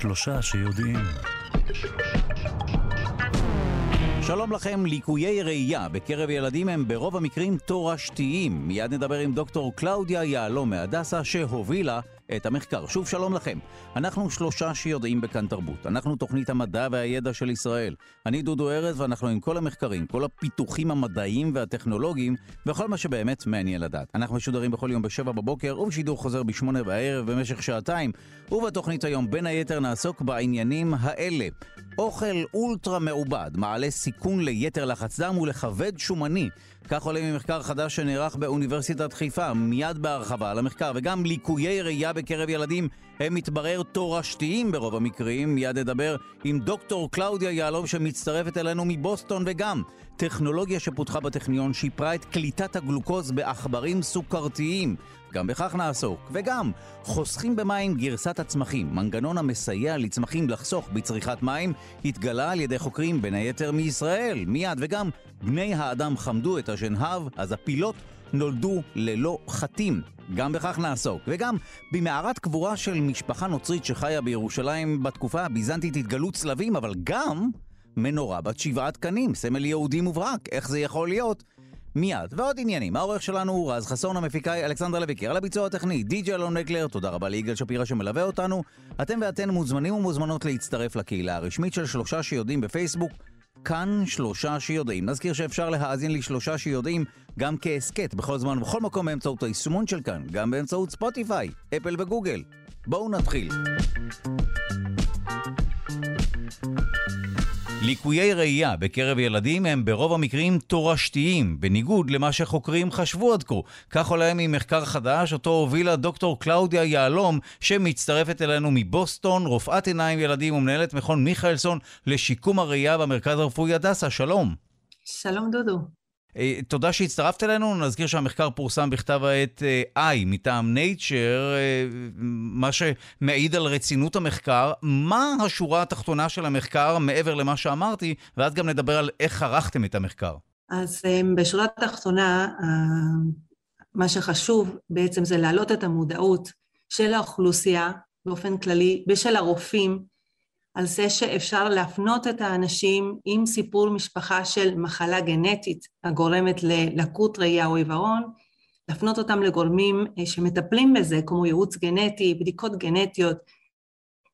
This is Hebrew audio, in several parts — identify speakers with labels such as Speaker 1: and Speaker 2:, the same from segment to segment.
Speaker 1: שלושה שיודעים.
Speaker 2: שלום לכם, ליקויי ראייה בקרב ילדים הם ברוב המקרים תורשתיים. מיד נדבר עם דוקטור קלאודיה יהלום מהדסה שהובילה את המחקר. שוב שלום לכם. אנחנו שלושה שיודעים בכאן תרבות. אנחנו תוכנית המדע והידע של ישראל. אני דודו ארז ואנחנו עם כל המחקרים, כל הפיתוחים המדעיים והטכנולוגיים וכל מה שבאמת מעניין לדעת. אנחנו משודרים בכל יום בשבע בבוקר ובשידור חוזר בשמונה בערב במשך שעתיים. ובתוכנית היום בין היתר נעסוק בעניינים האלה. אוכל אולטרה מעובד מעלה סיכון ליתר לחץ דם ולכבד שומני. כך עולה ממחקר חדש שנערך באוניברסיטת חיפה, מיד בהרחבה על המחקר, וגם ליקויי ראייה בקרב ילדים הם מתברר תורשתיים ברוב המקרים. מיד נדבר עם דוקטור קלאודיה יהלום שמצטרפת אלינו מבוסטון, וגם טכנולוגיה שפותחה בטכניון שיפרה את קליטת הגלוקוז בעכברים סוכרתיים. גם בכך נעסוק, וגם חוסכים במים גרסת הצמחים, מנגנון המסייע לצמחים לחסוך בצריכת מים, התגלה על ידי חוקרים בין היתר מישראל, מיד, וגם בני האדם חמדו את השנהב, אז הפילות נולדו ללא חטים. גם בכך נעסוק. וגם במערת קבורה של משפחה נוצרית שחיה בירושלים בתקופה הביזנטית התגלו צלבים, אבל גם מנורה בת שבעה תקנים, סמל יהודי מובהק. איך זה יכול להיות? מיד. ועוד עניינים. העורך שלנו הוא רז חסון, המפיקאי אלכסנדר לויקר, על הביצוע הטכני, די.ג'י אלון נקלר, תודה רבה ליגאל שפירא שמלווה אותנו. אתם ואתן מוזמנים ומוזמנות להצטרף לקהילה הרשמית של שלושה שיודעים בפייסבוק. כאן שלושה שיודעים. נזכיר שאפשר להאזין לשלושה שיודעים גם כהסכת בכל זמן ובכל מקום באמצעות היישומון של כאן, גם באמצעות ספוטיפיי, אפל וגוגל. בואו נתחיל. ליקויי ראייה בקרב ילדים הם ברוב המקרים תורשתיים, בניגוד למה שחוקרים חשבו עד כה. כך עולה ממחקר חדש, אותו הובילה דוקטור קלאודיה יהלום, שמצטרפת אלינו מבוסטון, רופאת עיניים ילדים ומנהלת מכון מיכאלסון לשיקום הראייה במרכז הרפואי הדסה. שלום.
Speaker 3: שלום דודו.
Speaker 2: אה, תודה שהצטרפת אלינו, נזכיר שהמחקר פורסם בכתב העת אה, I מטעם נייצ'ר, אה, מה שמעיד על רצינות המחקר. מה השורה התחתונה של המחקר מעבר למה שאמרתי, ואז גם נדבר על איך ערכתם את המחקר.
Speaker 3: אז בשורה התחתונה, מה שחשוב בעצם זה להעלות את המודעות של האוכלוסייה באופן כללי ושל הרופאים על זה שאפשר להפנות את האנשים עם סיפור משפחה של מחלה גנטית הגורמת ללקות ראייה או עיוורון, להפנות אותם לגורמים אה, שמטפלים בזה, כמו ייעוץ גנטי, בדיקות גנטיות.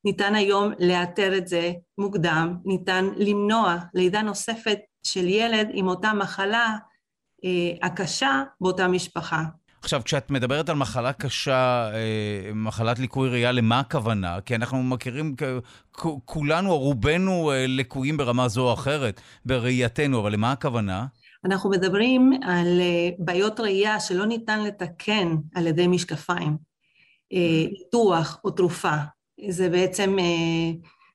Speaker 3: ניתן היום לאתר את זה מוקדם, ניתן למנוע לידה נוספת של ילד עם אותה מחלה אה, הקשה באותה משפחה.
Speaker 2: עכשיו, כשאת מדברת על מחלה קשה, אה, מחלת ליקוי ראייה, למה הכוונה? כי אנחנו מכירים, כולנו או רובנו אה, לקויים ברמה זו או אחרת בראייתנו, אבל למה הכוונה?
Speaker 3: אנחנו מדברים על אה, בעיות ראייה שלא ניתן לתקן על ידי משקפיים, ניתוח או תרופה. זה בעצם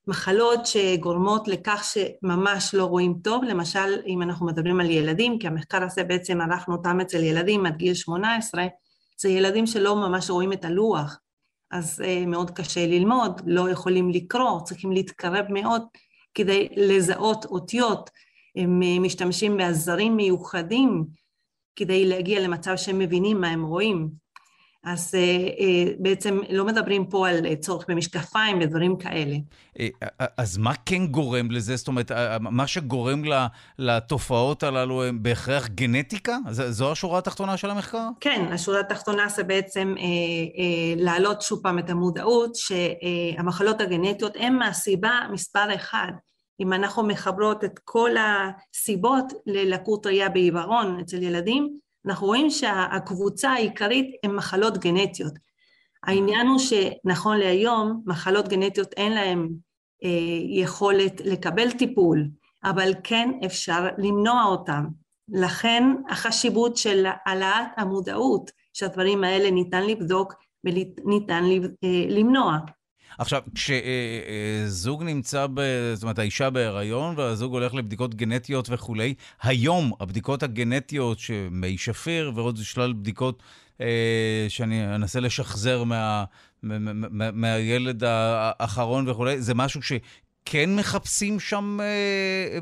Speaker 3: מחלות שגורמות לכך שממש לא רואים טוב, למשל אם אנחנו מדברים על ילדים, כי המחקר הזה בעצם ערכנו אותם אצל ילדים עד גיל 18, זה ילדים שלא ממש רואים את הלוח, אז uh, מאוד קשה ללמוד, לא יכולים לקרוא, צריכים להתקרב מאוד כדי לזהות אותיות, הם uh, משתמשים בעזרים מיוחדים כדי להגיע למצב שהם מבינים מה הם רואים. אז אה, אה, בעצם לא מדברים פה על צורך במשקפיים ודברים כאלה.
Speaker 2: אה, אז מה כן גורם לזה? זאת אומרת, מה שגורם לתופעות הללו הם בהכרח גנטיקה? זו השורה התחתונה של המחקר?
Speaker 3: כן, השורה התחתונה זה בעצם להעלות שוב פעם את המודעות שהמחלות הגנטיות הן מהסיבה מספר אחד. אם אנחנו מחברות את כל הסיבות ללקות ראייה בעיוורון אצל ילדים, אנחנו רואים שהקבוצה העיקרית הן מחלות גנטיות. העניין הוא שנכון להיום מחלות גנטיות אין להן אה, יכולת לקבל טיפול, אבל כן אפשר למנוע אותן. לכן החשיבות של העלאת המודעות שהדברים האלה ניתן לבדוק וניתן אה, למנוע.
Speaker 2: עכשיו, כשזוג נמצא, ב... זאת אומרת, האישה בהיריון והזוג הולך לבדיקות גנטיות וכולי, היום הבדיקות הגנטיות שמי שפיר ועוד שלל בדיקות אה, שאני אנסה לשחזר מה, מה, מהילד האחרון וכולי, זה משהו ש... כן מחפשים שם אה,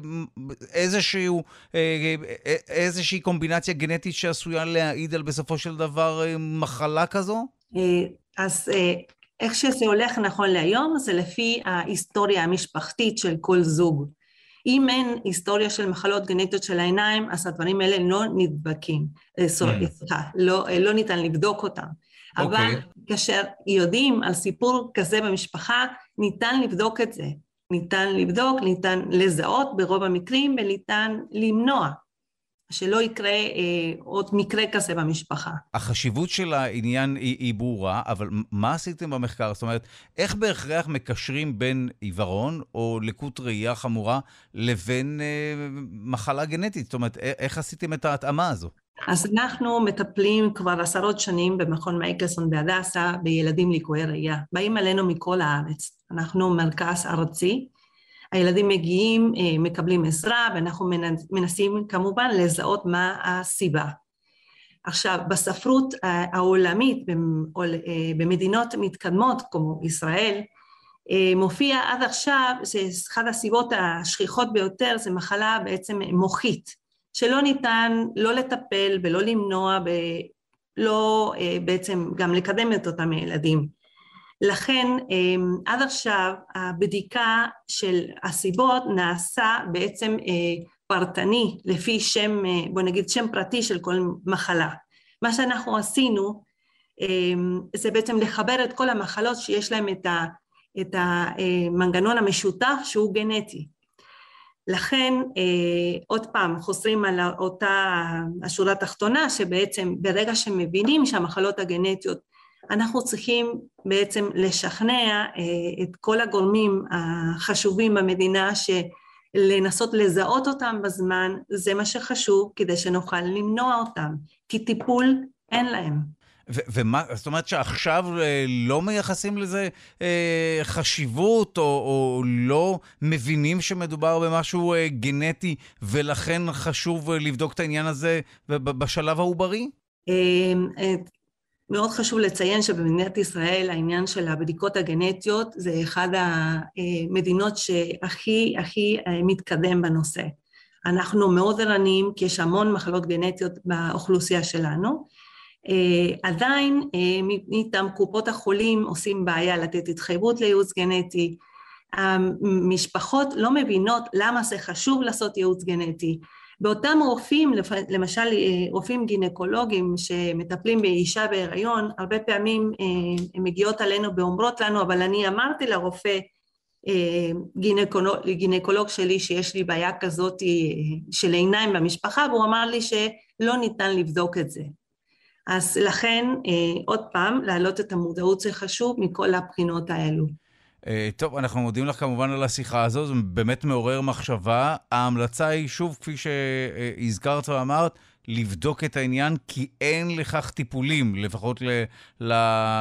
Speaker 2: איזשהו, אה, איזושהי קומבינציה גנטית שעשויה להעיד על בסופו של דבר מחלה כזו?
Speaker 3: אז איך שזה הולך נכון להיום זה לפי ההיסטוריה המשפחתית של כל זוג. אם אין היסטוריה של מחלות גנטיות של העיניים, אז הדברים האלה לא נדבקים, אה, סליחה, mm. לא, אה, לא ניתן לבדוק אותם. Okay. אבל אוקיי. כאשר יודעים על סיפור כזה במשפחה, ניתן לבדוק את זה. ניתן לבדוק, ניתן לזהות ברוב המקרים וניתן למנוע. שלא יקרה אה, עוד מקרה כזה במשפחה.
Speaker 2: החשיבות של העניין היא, היא ברורה, אבל מה עשיתם במחקר? זאת אומרת, איך בהכרח מקשרים בין עיוורון או לקות ראייה חמורה לבין אה, מחלה גנטית? זאת אומרת, איך עשיתם את ההתאמה הזו?
Speaker 3: אז אנחנו מטפלים כבר עשרות שנים במכון מייקלסון בהדסה בילדים ליקויי ראייה. באים אלינו מכל הארץ. אנחנו מרכז ארצי. הילדים מגיעים, אה, מקבלים עזרה, ואנחנו מנסים כמובן לזהות מה הסיבה. עכשיו, בספרות העולמית, אה, במדינות מתקדמות כמו ישראל, אה, מופיע עד עכשיו שאחת הסיבות השכיחות ביותר זה מחלה בעצם מוחית, שלא ניתן לא לטפל ולא למנוע ולא בעצם גם לקדם את אותם ילדים. לכן אמ, עד עכשיו הבדיקה של הסיבות נעשה בעצם אה, פרטני לפי שם, אה, בוא נגיד שם פרטי של כל מחלה. מה שאנחנו עשינו אמ, זה בעצם לחבר את כל המחלות שיש להם את, ה, את המנגנון המשותף שהוא גנטי. לכן אה, עוד פעם חוזרים על אותה השורה התחתונה שבעצם ברגע שמבינים שהמחלות הגנטיות אנחנו צריכים בעצם לשכנע אה, את כל הגורמים החשובים במדינה שלנסות לזהות אותם בזמן זה מה שחשוב כדי שנוכל למנוע אותם, כי טיפול אין להם.
Speaker 2: ומה, זאת אומרת שעכשיו אה, לא מייחסים לזה אה, חשיבות, או, או לא מבינים שמדובר במשהו אה, גנטי, ולכן חשוב אה, לבדוק את העניין הזה בשלב העוברי?
Speaker 3: מאוד חשוב לציין שבמדינת ישראל העניין של הבדיקות הגנטיות זה אחד המדינות שהכי הכי אה, מתקדם בנושא. אנחנו מאוד ערניים כי יש המון מחלות גנטיות באוכלוסייה שלנו. אה, עדיין אה, מטעם קופות החולים עושים בעיה לתת התחייבות לייעוץ גנטי. המשפחות לא מבינות למה זה חשוב לעשות ייעוץ גנטי. באותם רופאים, למשל אה, רופאים גינקולוגים שמטפלים באישה בהיריון, הרבה פעמים אה, הן מגיעות עלינו ואומרות לנו, אבל אני אמרתי לרופא אה, גינקולוג, גינקולוג שלי שיש לי בעיה כזאת של עיניים במשפחה, והוא אמר לי שלא ניתן לבדוק את זה. אז לכן, עוד פעם, להעלות את המודעות זה חשוב מכל הבחינות האלו.
Speaker 2: אה, טוב, אנחנו מודים לך כמובן על השיחה הזו, זה באמת מעורר מחשבה. ההמלצה היא, שוב, כפי שהזכרת ואמרת, לבדוק את העניין, כי אין לכך טיפולים, לפחות ל, ל,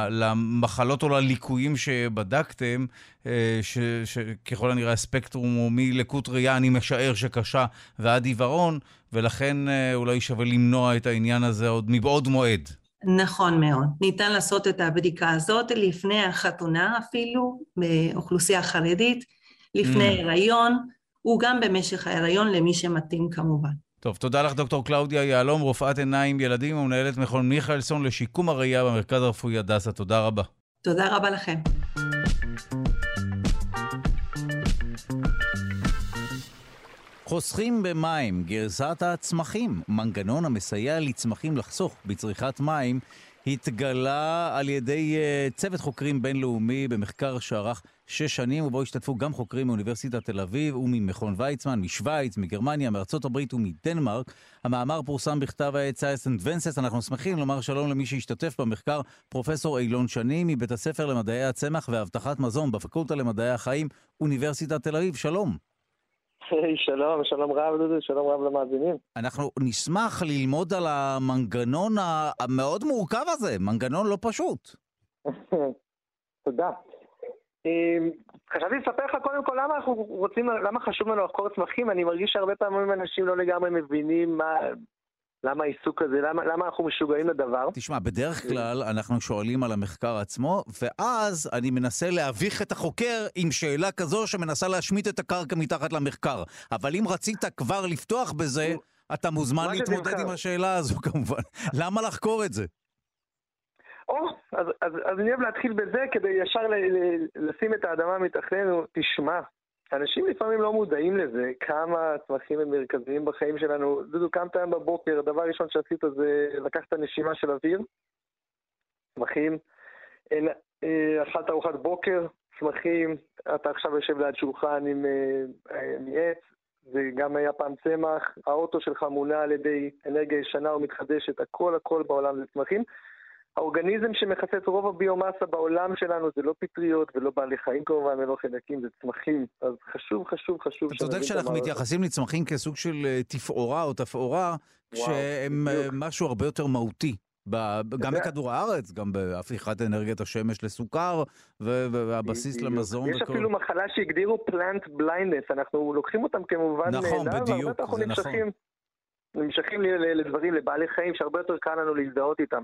Speaker 2: למחלות או לליקויים שבדקתם, אה, שככל הנראה הספקטרום הוא מלקות ראייה, אני משער שקשה, ועד עיוורון, ולכן אה, אולי שווה למנוע את העניין הזה עוד מבעוד מועד.
Speaker 3: נכון מאוד. ניתן לעשות את הבדיקה הזאת לפני החתונה אפילו, באוכלוסייה חרדית, לפני mm. הריון, וגם במשך ההריון למי שמתאים כמובן.
Speaker 2: טוב, תודה לך דוקטור קלאודיה יהלום, רופאת עיניים ילדים ומנהלת מכון מיכאלסון לשיקום הראייה במרכז הרפואי הדסה. תודה רבה.
Speaker 3: תודה רבה לכם.
Speaker 2: חוסכים במים, גרסת הצמחים, מנגנון המסייע לצמחים לחסוך בצריכת מים, התגלה על ידי uh, צוות חוקרים בינלאומי במחקר שערך שש שנים, ובו השתתפו גם חוקרים מאוניברסיטת תל אביב וממכון ויצמן, משוויץ, מגרמניה, מארצות הברית ומדנמרק. המאמר פורסם בכתב העת Science Advances. אנחנו שמחים לומר שלום למי שהשתתף במחקר, פרופסור אילון שני, מבית הספר למדעי הצמח ואבטחת מזון בפקולטה למדעי החיים, אוניברסיטת תל אביב. שלום.
Speaker 1: שלום, שלום רב דודו, שלום רב למאזינים.
Speaker 2: אנחנו נשמח ללמוד על המנגנון המאוד מורכב הזה, מנגנון לא פשוט.
Speaker 1: תודה. אמ, חשבתי לספר לך קודם כל למה אנחנו רוצים, למה חשוב לנו לחקור צמחים, אני מרגיש שהרבה פעמים אנשים לא לגמרי מבינים מה, למה העיסוק הזה, למה, למה אנחנו משוגעים לדבר?
Speaker 2: תשמע, בדרך כלל אנחנו שואלים על המחקר עצמו, ואז אני מנסה להביך את החוקר עם שאלה כזו שמנסה להשמיט את הקרקע מתחת למחקר. אבל אם רצית כבר לפתוח בזה, אתה מוזמן להתמודד עם השאלה הזו כמובן. למה לחקור את זה?
Speaker 1: או, אז, אז, אז אני אוהב להתחיל בזה כדי ישר ל, ל, לשים את האדמה מתחתנו. תשמע, אנשים לפעמים לא מודעים לזה, כמה הצמחים הם מרכזיים בחיים שלנו. דודו, קמת היום בבוקר, הדבר הראשון שעשית זה לקחת נשימה של אוויר, צמחים, אה, אכלת ארוחת בוקר, צמחים, אתה עכשיו יושב ליד שולחן עם אה, מעץ, זה גם היה פעם צמח, האוטו שלך מונע על ידי אנרגיה ישנה ומתחדשת, הכל הכל בעולם זה צמחים. האורגניזם שמכסה את רוב הביומאסה בעולם שלנו זה לא פטריות ולא בעלי חיים כמובן ולא חלקים, זה צמחים. אז חשוב, חשוב, חשוב.
Speaker 2: אתה צודק שאנחנו מתייחסים לצמחים כסוג של אה, תפאורה או תפאורה, כשהם אה, משהו הרבה יותר מהותי. גם בכדור הארץ, גם בהפיכת אנרגיית השמש לסוכר, והבסיס למזון.
Speaker 1: יש אפילו מחלה שהגדירו פלנט בליינדס, אנחנו לוקחים אותם כמובן
Speaker 2: נכון, בדיוק, זה נכון.
Speaker 1: נמשכים לדברים, לבעלי חיים, שהרבה יותר קל לנו להזדהות איתם.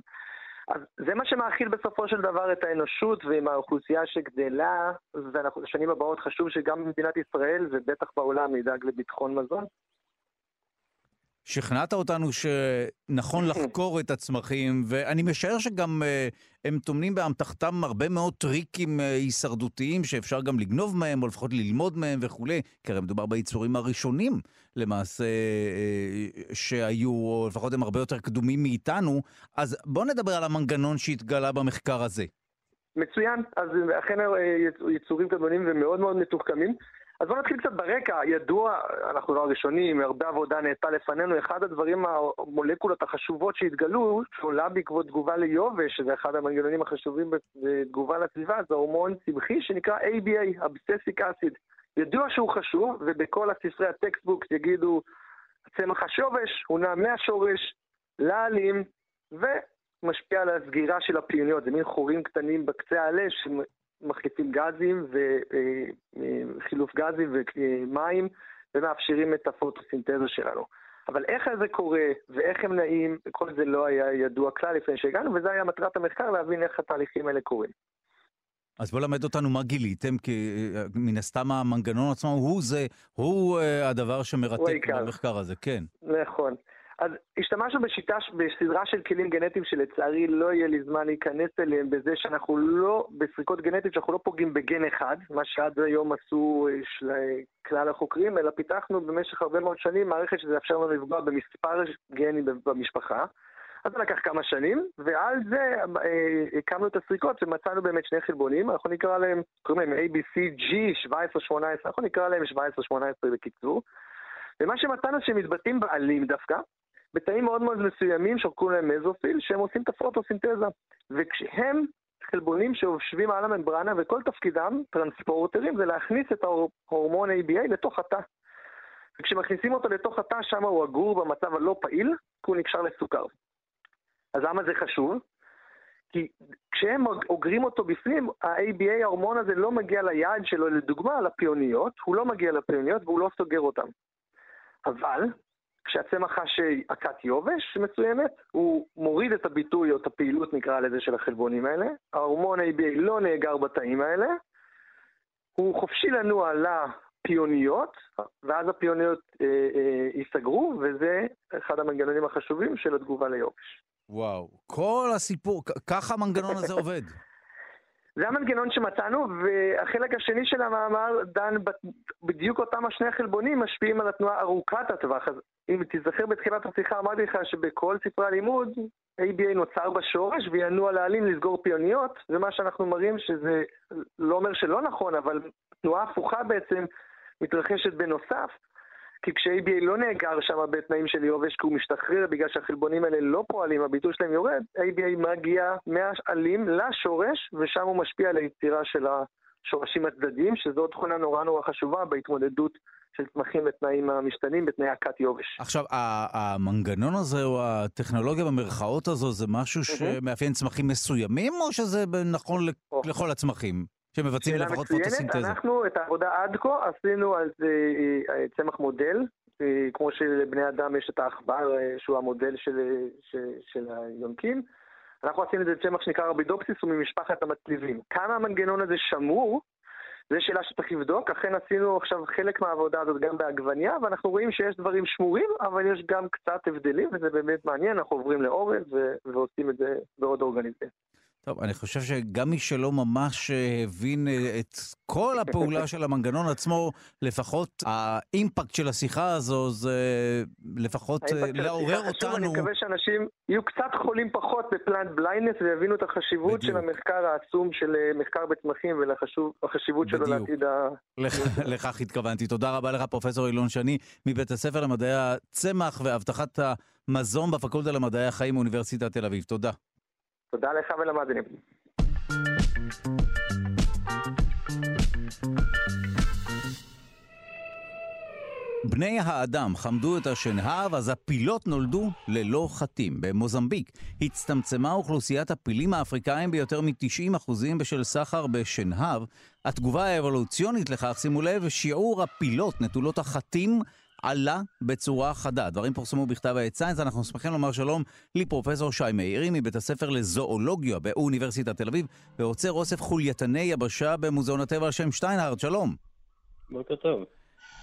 Speaker 1: אז זה מה שמאכיל בסופו של דבר את האנושות, ועם האוכלוסייה שגדלה, ובשנים הבאות חשוב שגם במדינת ישראל, ובטח בעולם, נדאג לביטחון מזון.
Speaker 2: שכנעת אותנו שנכון לחקור את הצמחים, ואני משער שגם uh, הם טומנים באמתחתם הרבה מאוד טריקים uh, הישרדותיים שאפשר גם לגנוב מהם, או לפחות ללמוד מהם וכולי, כי הרי מדובר ביצורים הראשונים למעשה uh, שהיו, או לפחות הם הרבה יותר קדומים מאיתנו, אז בואו נדבר על המנגנון שהתגלה במחקר הזה.
Speaker 1: מצוין, אז אכן יצורים קדמונים ומאוד מאוד מתוחכמים. אז בואו נתחיל קצת ברקע. ידוע, אנחנו לא הראשונים, הרבה עבודה נעשתה לפנינו. אחד הדברים, המולקולות החשובות שהתגלו, שעולה בעקבות תגובה ליובש, שזה אחד המנגנונים החשובים בתגובה לסביבה, זה הורמון צמחי שנקרא ABA, abscisic acid. ידוע שהוא חשוב, ובכל הספרי ה textbooks יגידו, צמח השורש, הוא נע מהשורש לעלים, ומשפיע על הסגירה של הפיוניות. זה מין חורים קטנים בקצה העלה מחליפים גזים וחילוף גזים ומים ומאפשרים את הפוטוסינתזה שלנו. אבל איך זה קורה ואיך הם נעים, כל זה לא היה ידוע כלל לפני שהגענו, וזה היה מטרת המחקר, להבין איך התהליכים האלה קורים.
Speaker 2: אז בוא למד אותנו מה גיליתם, כי אה, מן הסתם המנגנון עצמו הוא זה, הוא הדבר שמרתק במחקר הזה, כן.
Speaker 1: נכון. אז השתמשנו בשיטה, בסדרה של כלים גנטיים שלצערי לא יהיה לי זמן להיכנס אליהם, בזה שאנחנו לא, בסריקות גנטיות שאנחנו לא פוגעים בגן אחד, מה שעד היום עשו אה, של אה, כלל החוקרים, אלא פיתחנו במשך הרבה מאוד שנים מערכת שזה יאפשר לנו לפגוע במספר גנים במשפחה. אז זה לקח כמה שנים, ועל זה אה, הקמנו את הסריקות ומצאנו באמת שני חלבונים, אנחנו נקרא להם, קוראים להם ABCG 17-18, אנחנו נקרא להם 17-18 בקיצור. ומה שמצאנו שהם מתבטאים בעלים דווקא, בתאים מאוד מאוד מסוימים שקוראים להם מזופיל, שהם עושים את הפוטוסינתזה. וכשהם חלבונים שיושבים על הממברנה וכל תפקידם, טרנספורטרים, זה להכניס את ההורמון ABA לתוך התא. וכשמכניסים אותו לתוך התא, שם הוא אגור במצב הלא פעיל, כי הוא נקשר לסוכר. אז למה זה חשוב? כי כשהם אוגרים אותו בפנים, ה-ABA, ההורמון הזה, לא מגיע ליעד שלו, לדוגמה, לפיוניות, הוא לא מגיע לפיוניות והוא לא סוגר אותם. אבל כשהצמח חש הכת יובש מסוימת, הוא מוריד את הביטוי או את הפעילות נקרא לזה של החלבונים האלה, ההורמון ABA לא נאגר בתאים האלה, הוא חופשי לנוע לפיוניות, ואז הפיוניות אה, אה, ייסגרו, וזה אחד המנגנונים החשובים של התגובה ליובש.
Speaker 2: וואו, כל הסיפור, ככה המנגנון הזה עובד.
Speaker 1: זה המנגנון שמצאנו, והחלק השני של המאמר דן בדיוק אותם השני החלבונים משפיעים על התנועה ארוכת הטווח. אם תיזכר בתחילת השיחה, אמרתי לך שבכל ספרי הלימוד, ABA נוצר בשורש וינוע לעלים לסגור פיוניות, ומה שאנחנו מראים שזה לא אומר שלא נכון, אבל תנועה הפוכה בעצם מתרחשת בנוסף. כי כש-ABA לא נאגר שם בתנאים של יובש, כי הוא משתחרר בגלל שהחלבונים האלה לא פועלים, הביטוי שלהם יורד, ABA מגיע מהעלים לשורש, ושם הוא משפיע על היצירה של השורשים הצדדיים, שזו תכונה נורא נורא חשובה בהתמודדות של צמחים בתנאים המשתנים, בתנאי הכת יובש.
Speaker 2: עכשיו, המנגנון הזה, או הטכנולוגיה במרכאות הזו, זה משהו שמאפיין צמחים מסוימים, או שזה נכון לכל הצמחים? שמבצעים לפחות פוטוסינתזה.
Speaker 1: אנחנו את העבודה עד כה עשינו על זה אה, צמח מודל, אה, כמו שלבני אדם יש את העכבר אה, שהוא המודל של, של, של היונקים. אנחנו עשינו את זה צמח שנקרא רבידופסיס, הוא ממשפחת המצליבים. כמה המנגנון הזה שמור, זו שאלה שצריך לבדוק. אכן עשינו עכשיו חלק מהעבודה הזאת גם בעגבניה, ואנחנו רואים שיש דברים שמורים, אבל יש גם קצת הבדלים, וזה באמת מעניין, אנחנו עוברים לאורז ועושים את זה בעוד אורגניזם.
Speaker 2: טוב, אני חושב שגם מי שלא ממש אה, הבין אה, את כל הפעולה של המנגנון עצמו, לפחות האימפקט של השיחה הזו זה לפחות אה, לעורר אותנו.
Speaker 1: אני מקווה שאנשים יהיו קצת חולים פחות ב plant blindness ויבינו את החשיבות בדיוק. של המחקר העצום של מחקר בצמחים ולחשיבות שלו לעתיד ה...
Speaker 2: לכך התכוונתי. תודה רבה לך, פרופ' אילון שני, מבית הספר למדעי הצמח והבטחת המזון בפקולטה למדעי החיים באוניברסיטת תל אביב. תודה.
Speaker 1: תודה לך ולמאזינים.
Speaker 2: בני האדם חמדו את השנהב, אז הפילות נולדו ללא חטים. במוזמביק הצטמצמה אוכלוסיית הפילים האפריקאים ביותר מ-90% בשל סחר בשנהב. התגובה האבולוציונית לכך, שימו לב, שיעור הפילות נטולות החטים עלה בצורה חדה. הדברים פורסמו בכתב העת סיינס, אנחנו שמחים לומר שלום לפרופסור שי מאירי מבית הספר לזואולוגיה באוניברסיטת תל אביב, ועוצר אוסף חולייתני יבשה במוזיאון הטבע על שם שטיינהרד, שלום.
Speaker 4: בוקר טוב.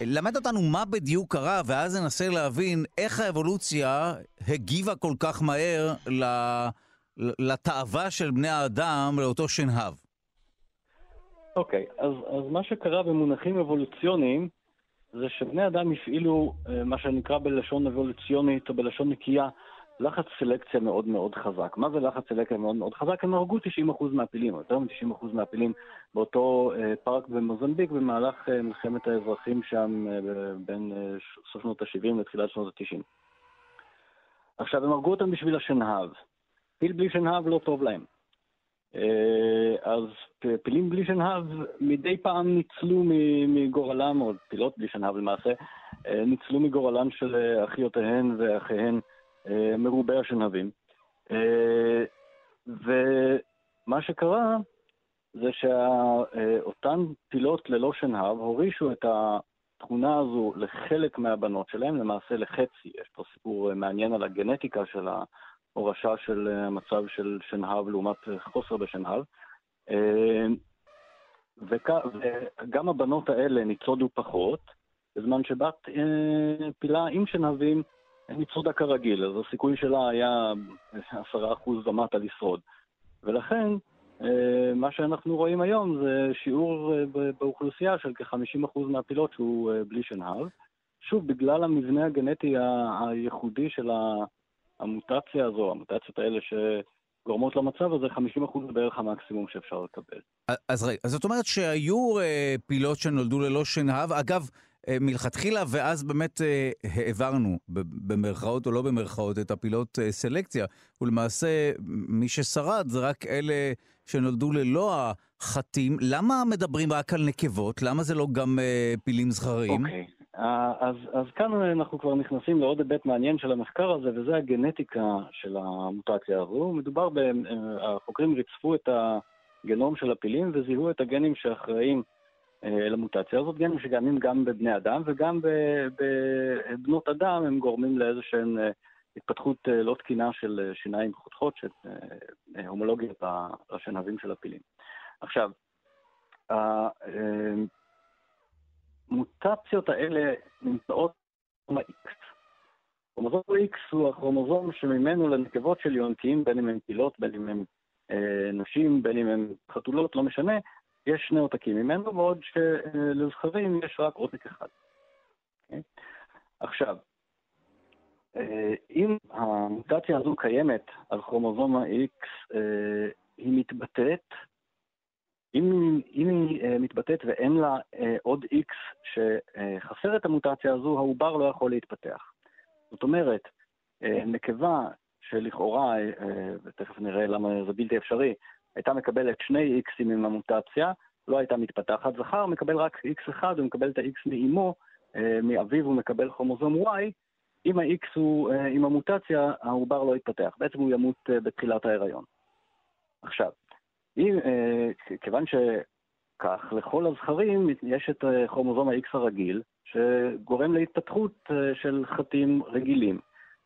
Speaker 2: למד אותנו מה בדיוק קרה, ואז ננסה להבין איך האבולוציה הגיבה כל כך מהר לתאווה של בני האדם לאותו שנהב.
Speaker 4: אוקיי, okay, אז, אז מה שקרה במונחים אבולוציוניים, זה שבני אדם הפעילו אה, מה שנקרא בלשון אבולוציונית או בלשון נקייה לחץ סלקציה מאוד מאוד חזק. מה זה לחץ סלקציה מאוד מאוד חזק? הם הרגו 90% מהפילים, יותר מ-90% מהפילים באותו אה, פארק במוזמביק במהלך אה, מלחמת האזרחים שם בין סוף שנות ה-70 לתחילת שנות ה-90. עכשיו, הם הרגו אותם בשביל השנהב. פיל בלי שנהב לא טוב להם. אה, אז פילים בלי שנהב מדי פעם ניצלו מגורלם, או פילות בלי שנהב למעשה, אה, ניצלו מגורלם של אה, אחיותיהן ואחיהן מרובי השנהבים. ומה שקרה זה שאותן פילות ללא שנהב הורישו את התכונה הזו לחלק מהבנות שלהם, למעשה לחצי. יש פה סיפור מעניין על הגנטיקה של ה... הורשה של אה, מצב של שנהב לעומת אה, חוסר בשנהב. אה, וגם הבנות האלה ניצודו פחות, בזמן שבת פילה עם שנהבים ניצודה כרגיל, אז הסיכוי שלה היה עשרה אחוז ומטה לשרוד. ולכן, מה שאנחנו רואים היום זה שיעור באוכלוסייה של כ-50% מהפילות שהוא בלי שנהב. שוב, בגלל המבנה הגנטי הייחודי של ה... המוטציה הזו, המוטציות האלה שגורמות למצב הזה, 50% זה בערך המקסימום שאפשר לקבל.
Speaker 2: אז רגע, זאת אומרת שהיו אה, פילות שנולדו ללא שנהב, אגב, אה, מלכתחילה, ואז באמת אה, העברנו, במרכאות או לא במרכאות, את הפילות אה, סלקציה, ולמעשה מי ששרד זה רק אלה שנולדו ללא החטים. למה מדברים רק על נקבות? למה זה לא גם אה, פילים זכריים?
Speaker 4: אוקיי. Okay. אה, אז, אז כאן אנחנו כבר נכנסים לעוד היבט מעניין של המחקר הזה, וזה הגנטיקה של המוטציה הזו. מדובר, ב, אה, החוקרים ריצפו את הגנום של הפילים וזיהו את הגנים שאחראים אה, למוטציה הזאת, גנים שקיימים גם בבני אדם וגם בבנות אדם, הם גורמים לאיזשהן התפתחות לא תקינה של שיניים חותכות, של הומולוגיות השנהבים של הפילים. עכשיו, המוטציות האלה נמצאות ב-X. כרומוזום X הוא הכרומוזום שממנו לנקבות של יונקים, בין אם הם פילות, בין אם הם אה, נשים, בין אם הם חתולות, לא משנה, יש שני עותקים ממנו, בעוד שלזכרים יש רק עותק אחד. Okay? אוקיי? עכשיו, אה, אם המוטציה הזו קיימת על כרומוזום ה-X, אה, היא מתבטאת אם, אם היא uh, מתבטאת ואין לה uh, עוד X שחסר את המוטציה הזו, העובר לא יכול להתפתח. זאת אומרת, uh, נקבה שלכאורה, uh, ותכף נראה למה זה בלתי אפשרי, הייתה מקבלת שני Xים עם המוטציה, לא הייתה מתפתחת. זכר מקבל רק X אחד, הוא מקבל את ה-X מאימו, uh, מאביו הוא מקבל כרומוזום Y, אם ה-X הוא עם המוטציה, העובר לא יתפתח. בעצם הוא ימות uh, בתחילת ההיריון. עכשיו, אם, אה, כיוון שכך, לכל הזכרים יש את אה, כרומוזום ה-X הרגיל, שגורם להתפתחות אה, של חטים רגילים.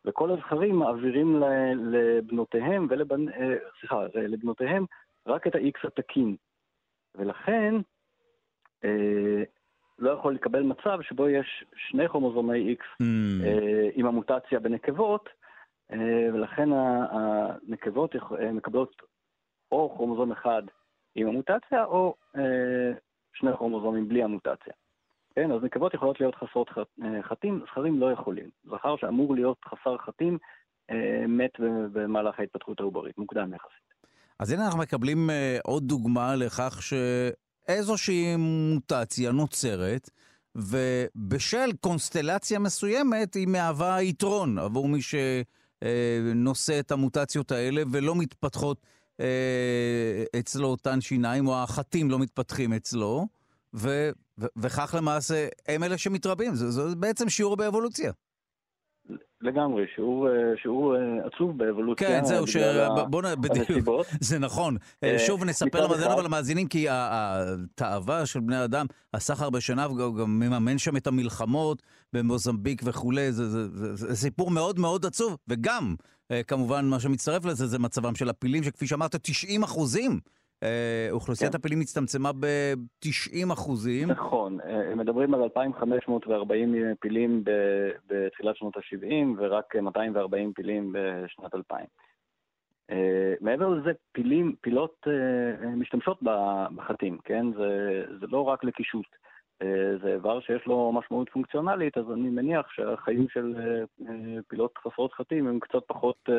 Speaker 4: וכל הזכרים מעבירים לבנותיהם, ולבנ... סליחה, לבנותיהם רק את ה-X התקין. ולכן אה, לא יכול לקבל מצב שבו יש שני כרומוזומי X mm. אה, עם המוטציה בנקבות, אה, ולכן הנקבות מקבלות או כרומוזום אחד עם המוטציה, או אה, שני כרומוזומים בלי המוטציה. כן, אז נקבות יכולות להיות חסרות אה, חטים, זכרים לא יכולים. זכר שאמור להיות חסר חטים, אה, מת במהלך ההתפתחות העוברית, מוקדם יחסית.
Speaker 2: אז הנה אנחנו מקבלים אה, עוד דוגמה לכך שאיזושהי מוטציה נוצרת, ובשל קונסטלציה מסוימת היא מהווה יתרון עבור מי שנושא את המוטציות האלה ולא מתפתחות אה, אצלו אותן שיניים, או החטים לא מתפתחים אצלו, ו, ו, וכך למעשה הם אלה שמתרבים. זה, זה בעצם שיעור באבולוציה.
Speaker 4: לגמרי, שיעור, אה, שיעור אה, עצוב באבולוציה.
Speaker 2: כן, זהו, ש... בוא נ... בדיוק, זה נכון. אה, שוב נספר למאזינים ולמאזינים, כי התאווה של בני אדם, הסחר בשנהב גם מממן שם את המלחמות במוזמביק וכולי, זה, זה, זה, זה סיפור מאוד מאוד עצוב, וגם, כמובן, מה שמצטרף לזה זה מצבם של הפילים, שכפי שאמרת, 90 אחוזים אוכלוסיית כן. הפילים הצטמצמה ב-90 אחוזים.
Speaker 4: נכון, אה, הם מדברים על 2,540 פילים בתחילת שנות ה-70 ורק 240 פילים בשנת 2000. אה, מעבר לזה, פילים, פילות משתמשות בחטים, כן? זה, זה לא רק לקישוט. אה, זה איבר שיש לו משמעות פונקציונלית, אז אני מניח שהחיים של אה, אה, פילות חסרות חטים הם קצת פחות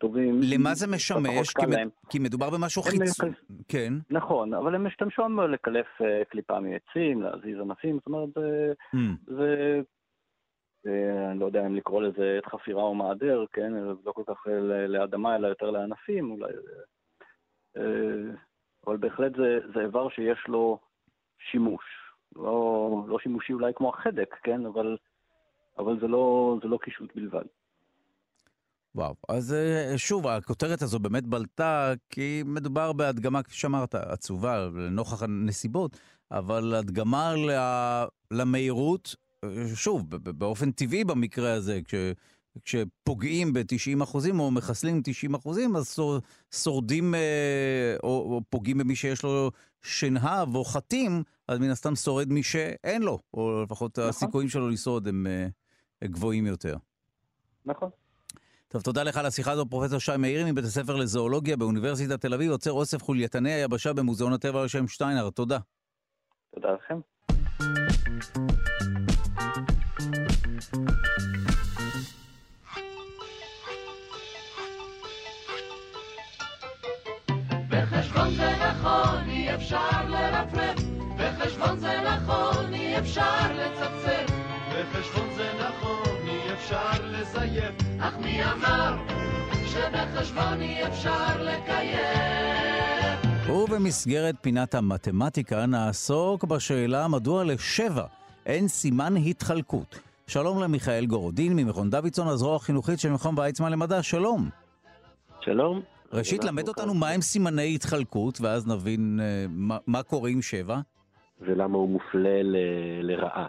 Speaker 4: טובים.
Speaker 2: למה זה משמש? כי, כי מדובר במשהו חיצוני. כן.
Speaker 4: נכון, אבל הם משתמשו לקלף קליפה מעצים, להזיז ענפים, זאת אומרת, זה... Mm. זה אני לא יודע אם לקרוא לזה עת חפירה או מעדר, כן? לא כל כך לאדמה, אלא יותר לענפים, אולי... אבל בהחלט זה, זה איבר שיש לו שימוש. לא, לא שימושי אולי כמו החדק, כן? אבל, אבל זה, לא, זה לא קישוט בלבד.
Speaker 2: וואו, אז אה, שוב, הכותרת הזו באמת בלטה, כי מדובר בהדגמה, כפי שאמרת, עצובה לנוכח הנסיבות, אבל הדגמה למהירות, אה, שוב, באופן טבעי במקרה הזה, כש, כשפוגעים ב-90 אחוזים או מחסלים 90 אחוזים, אז שורדים אה, או, או פוגעים במי שיש לו שנהב או חטים, אז מן הסתם שורד מי שאין לו, או לפחות נכון. הסיכויים שלו לשרוד הם uh, גבוהים יותר.
Speaker 4: נכון.
Speaker 2: טוב, תודה לך על השיחה הזו, פרופסור שי מאירי מבית הספר לזואולוגיה באוניברסיטת תל אביב, עוצר אוסף חולייתני היבשה במוזיאון הטבע על שם שטיינר. תודה.
Speaker 4: תודה לכם. בחשבון זה נכון, אפשר לרפרף בחשבון זה נכון, אי אפשר לצפצף. בחשבון זה נכון, אי אפשר לזייף. אך מי אמר שבחשבון אי אפשר לקיים?
Speaker 2: ובמסגרת פינת המתמטיקה נעסוק בשאלה מדוע לשבע אין סימן התחלקות. שלום למיכאל גורודין ממכון דוידסון, הזרוע החינוכית של מכון ויצמן למדע, שלום.
Speaker 5: שלום.
Speaker 2: ראשית, למד אותנו מהם סימני התחלקות, ואז נבין uh, מה, מה קורה עם שבע.
Speaker 5: ולמה הוא מופלה ל- לרעה.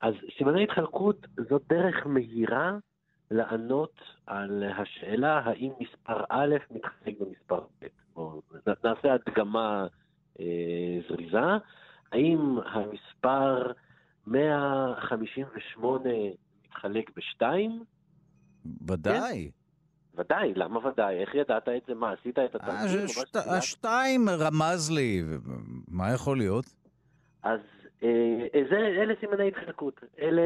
Speaker 5: אז סימני התחלקות זו דרך מהירה לענות על השאלה האם מספר א' מתחלק במספר ב'. או נעשה הדגמה אה, זריזה. האם המספר 158 מתחלק בשתיים?
Speaker 2: ודאי.
Speaker 5: כן? ודאי, למה ודאי? איך ידעת את זה? מה, עשית את התרגיל?
Speaker 2: אה, השתיים רמז לי, מה יכול להיות?
Speaker 5: אז אה, אה, זה, אלה סימני התחלקות, אלה,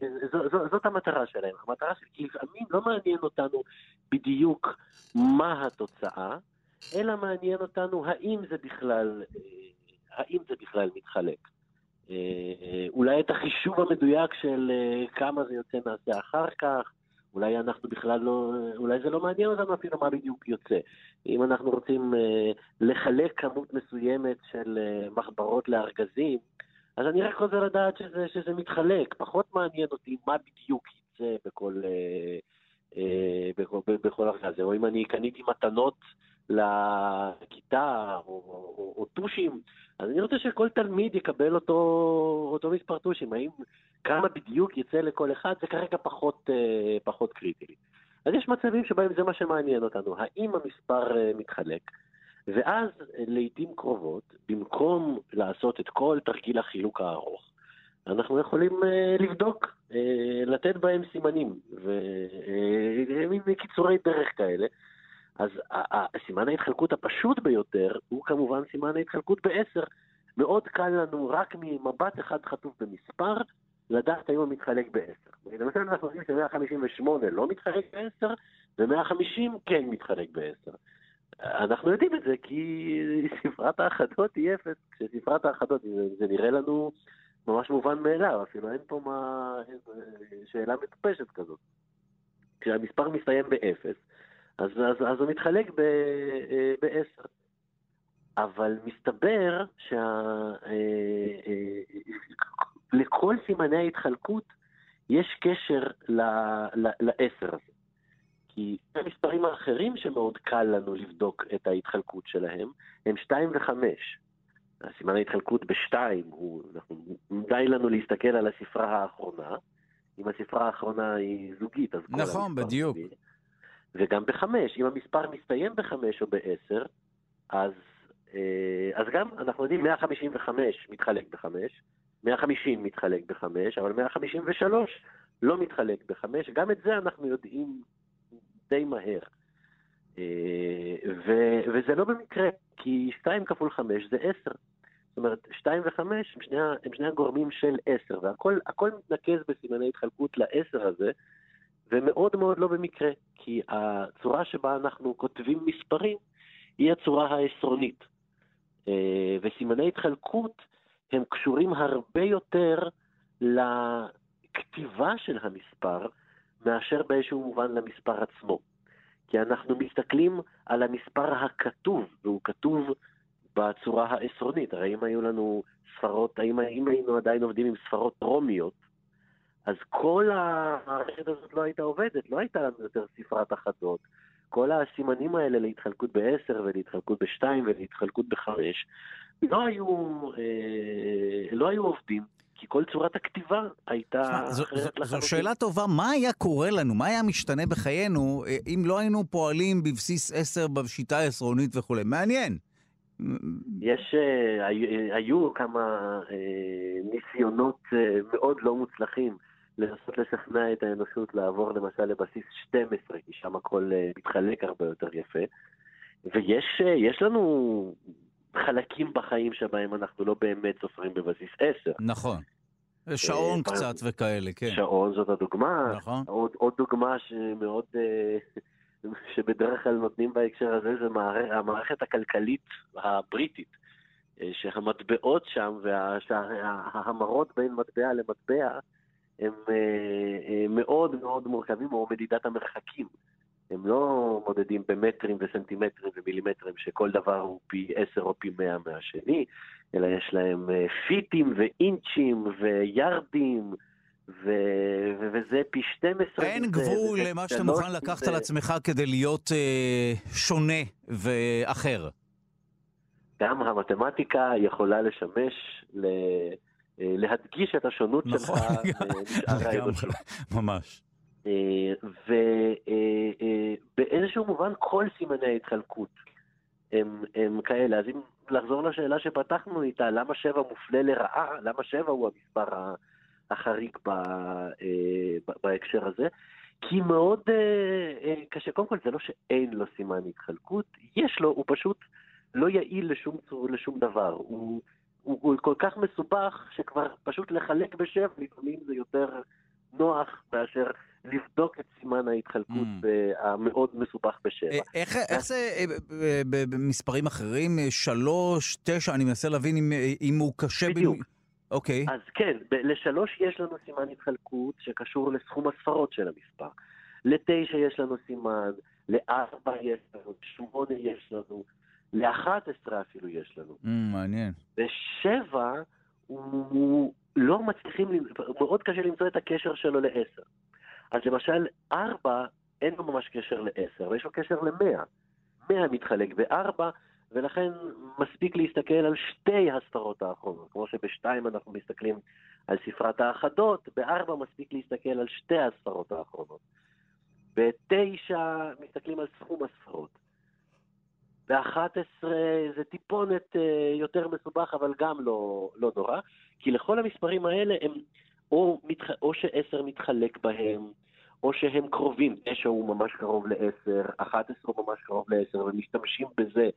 Speaker 5: mm. זו, זו, זאת המטרה שלהם. המטרה של לפעמים לא מעניין אותנו בדיוק מה התוצאה, אלא מעניין אותנו האם זה בכלל, אה, האם זה בכלל מתחלק. אולי את החישוב המדויק של כמה זה יוצא נעשה אחר כך, אולי אנחנו בכלל לא, אולי זה לא מעניין אותנו אפילו מה בדיוק יוצא. אם אנחנו רוצים אה, לחלק כמות מסוימת של אה, מחברות לארגזים, אז אני רק רוצה לדעת שזה, שזה מתחלק. פחות מעניין אותי מה בדיוק יצא בכל, אה, אה, בכל, בכל ארגז. או אם אני קניתי מתנות לכיתה או, או, או טושים, אז אני רוצה שכל תלמיד יקבל אותו, אותו מספר טושים. האם כמה בדיוק יצא לכל אחד, זה כרגע פחות, אה, פחות קריטי. אז יש מצבים שבהם זה מה שמעניין אותנו, האם המספר אה, מתחלק, ואז אה, לעיתים קרובות, במקום לעשות את כל תרגיל החילוק הארוך, אנחנו יכולים לבדוק, לתת בהם סימנים, ומין קיצורי דרך כאלה, אז סימן ההתחלקות הפשוט ביותר הוא כמובן סימן ההתחלקות בעשר. מאוד קל לנו רק ממבט אחד חטוף במספר, לדעת האם הוא מתחלק בעשר. למשל אנחנו יודעים ש-158 לא מתחלק בעשר, ו-150 כן מתחלק בעשר. אנחנו יודעים את זה כי ספרת האחדות היא אפס. כשספרת האחדות, זה, זה נראה לנו ממש מובן מאליו, אפילו אין פה מה... אין, שאלה מטופשת כזאת. כשהמספר מסתיים באפס, אז, אז, אז הוא מתחלק אה, בעשר. אבל מסתבר שלכל אה, אה, סימני ההתחלקות יש קשר לעשר הזה. כי המספרים האחרים שמאוד קל לנו לבדוק את ההתחלקות שלהם הם 2 ו-5. הסימן ההתחלקות ב-2 הוא, אנחנו, די לנו להסתכל על הספרה האחרונה. אם הספרה האחרונה היא זוגית, אז כל
Speaker 2: נכון, בדיוק. זוגי.
Speaker 5: וגם ב-5, אם המספר מסתיים ב-5 או ב-10, אז, אה, אז גם אנחנו יודעים 155 מתחלק ב-5, 150 מתחלק ב-5, אבל 153 לא מתחלק ב-5, גם את זה אנחנו יודעים די מהר. אה, ו, וזה לא במקרה, כי 2 כפול 5 זה 10. זאת אומרת, 2 ו-5 הם, הם שני הגורמים של 10, והכל מתנקז בסימני התחלקות ל-10 הזה, ומאוד מאוד לא במקרה, כי הצורה שבה אנחנו כותבים מספרים היא הצורה העשרונית. אה, וסימני התחלקות הם קשורים הרבה יותר לכתיבה של המספר, מאשר באיזשהו מובן למספר עצמו. כי אנחנו מסתכלים על המספר הכתוב, והוא כתוב בצורה העשרונית. הרי אם היו לנו ספרות, האם, אם היינו עדיין עובדים עם ספרות רומיות, אז כל המערכת הזאת לא הייתה עובדת, לא הייתה לנו יותר ספרת אחדות. כל הסימנים האלה להתחלקות ב-10 ולהתחלקות ב-2 ולהתחלקות ב-5 לא היו, אה, לא היו עובדים. כי כל צורת הכתיבה הייתה
Speaker 2: זו, אחרת לחלוטין. זו שאלה טובה, מה היה קורה לנו, מה היה משתנה בחיינו אה, אם לא היינו פועלים בבסיס 10 בשיטה העשרונית וכולי? מעניין.
Speaker 5: יש, אה, היו כמה ניסיונות מאוד לא מוצלחים לנסות לשכנע את האנושות לעבור למשל לבסיס 12, כי שם הכל אה, מתחלק הרבה יותר יפה. ויש אה, לנו חלקים בחיים שבהם אנחנו לא באמת סופרים בבסיס 10.
Speaker 2: נכון. שעון אה, קצת וכאלה, כן.
Speaker 5: שעון זאת הדוגמה. נכון. עוד, עוד דוגמה שמאוד, שבדרך כלל נותנים בהקשר הזה, זה מערכ, המערכת הכלכלית הבריטית. שהמטבעות שם וההמרות בין מטבע למטבע הם אה, אה, מאוד מאוד מורכבים, או מדידת המרחקים. הם לא מודדים במטרים וסנטימטרים ומילימטרים שכל דבר הוא פי עשר או פי מאה מהשני, אלא יש להם אה, פיטים ואינצ'ים ויארדים. ו... ו... וזה פי 12.
Speaker 2: אין גבול למה שאתה מוכן לקחת. על עצמך כדי להיות אה, שונה ואחר.
Speaker 5: גם המתמטיקה יכולה לשמש ל... אה, להדגיש את השונות
Speaker 2: נכון,
Speaker 5: שלך
Speaker 2: משאר האנושות. ממש.
Speaker 5: אה, ובאיזשהו אה, מובן כל סימני ההתחלקות הם, הם כאלה. אז אם לחזור לשאלה שפתחנו איתה, למה שבע מופלה לרעה? למה שבע הוא המספר החריג ב, בהקשר הזה? כי מאוד קשה, קודם כל זה לא שאין לו סימן התחלקות, יש לו, הוא פשוט לא יעיל לשום, לשום דבר. הוא... הוא, הוא כל כך מסובך, שכבר פשוט לחלק בשבע, לפעמים זה יותר נוח מאשר לבדוק את סימן ההתחלקות mm. המאוד מסובך בשבע. אה,
Speaker 2: איך, איך זה אה, במספרים אחרים? שלוש, תשע, אני מנסה להבין אם, אם הוא קשה...
Speaker 5: בדיוק.
Speaker 2: ב... אוקיי.
Speaker 5: אז כן, לשלוש יש לנו סימן התחלקות שקשור לסכום הספרות של המספר. לתשע יש לנו סימן, לארבע יש לנו, לשמונה יש לנו, ל-11 אפילו יש לנו.
Speaker 2: Mm, מעניין.
Speaker 5: ושבע, הוא לא מצליחים, מאוד קשה למצוא את הקשר שלו לעשר. אז למשל, ארבע, אין לו ממש קשר לעשר, אבל יש לו קשר למאה. מאה מתחלק בארבע, ולכן מספיק להסתכל על שתי הספרות האחרונות. כמו שבשתיים אנחנו מסתכלים על ספרת האחדות, בארבע מספיק להסתכל על שתי הספרות האחרונות. בתשע מסתכלים על סכום הספרות. ב-11 זה טיפונת אה, יותר מסובך, אבל גם לא, לא נורא, כי לכל המספרים האלה הם או, מתח... או ש-10 מתחלק בהם, או שהם קרובים, תשע הוא ממש קרוב לעשר, אחת עשרה הוא ממש קרוב לעשר, ומשתמשים בזה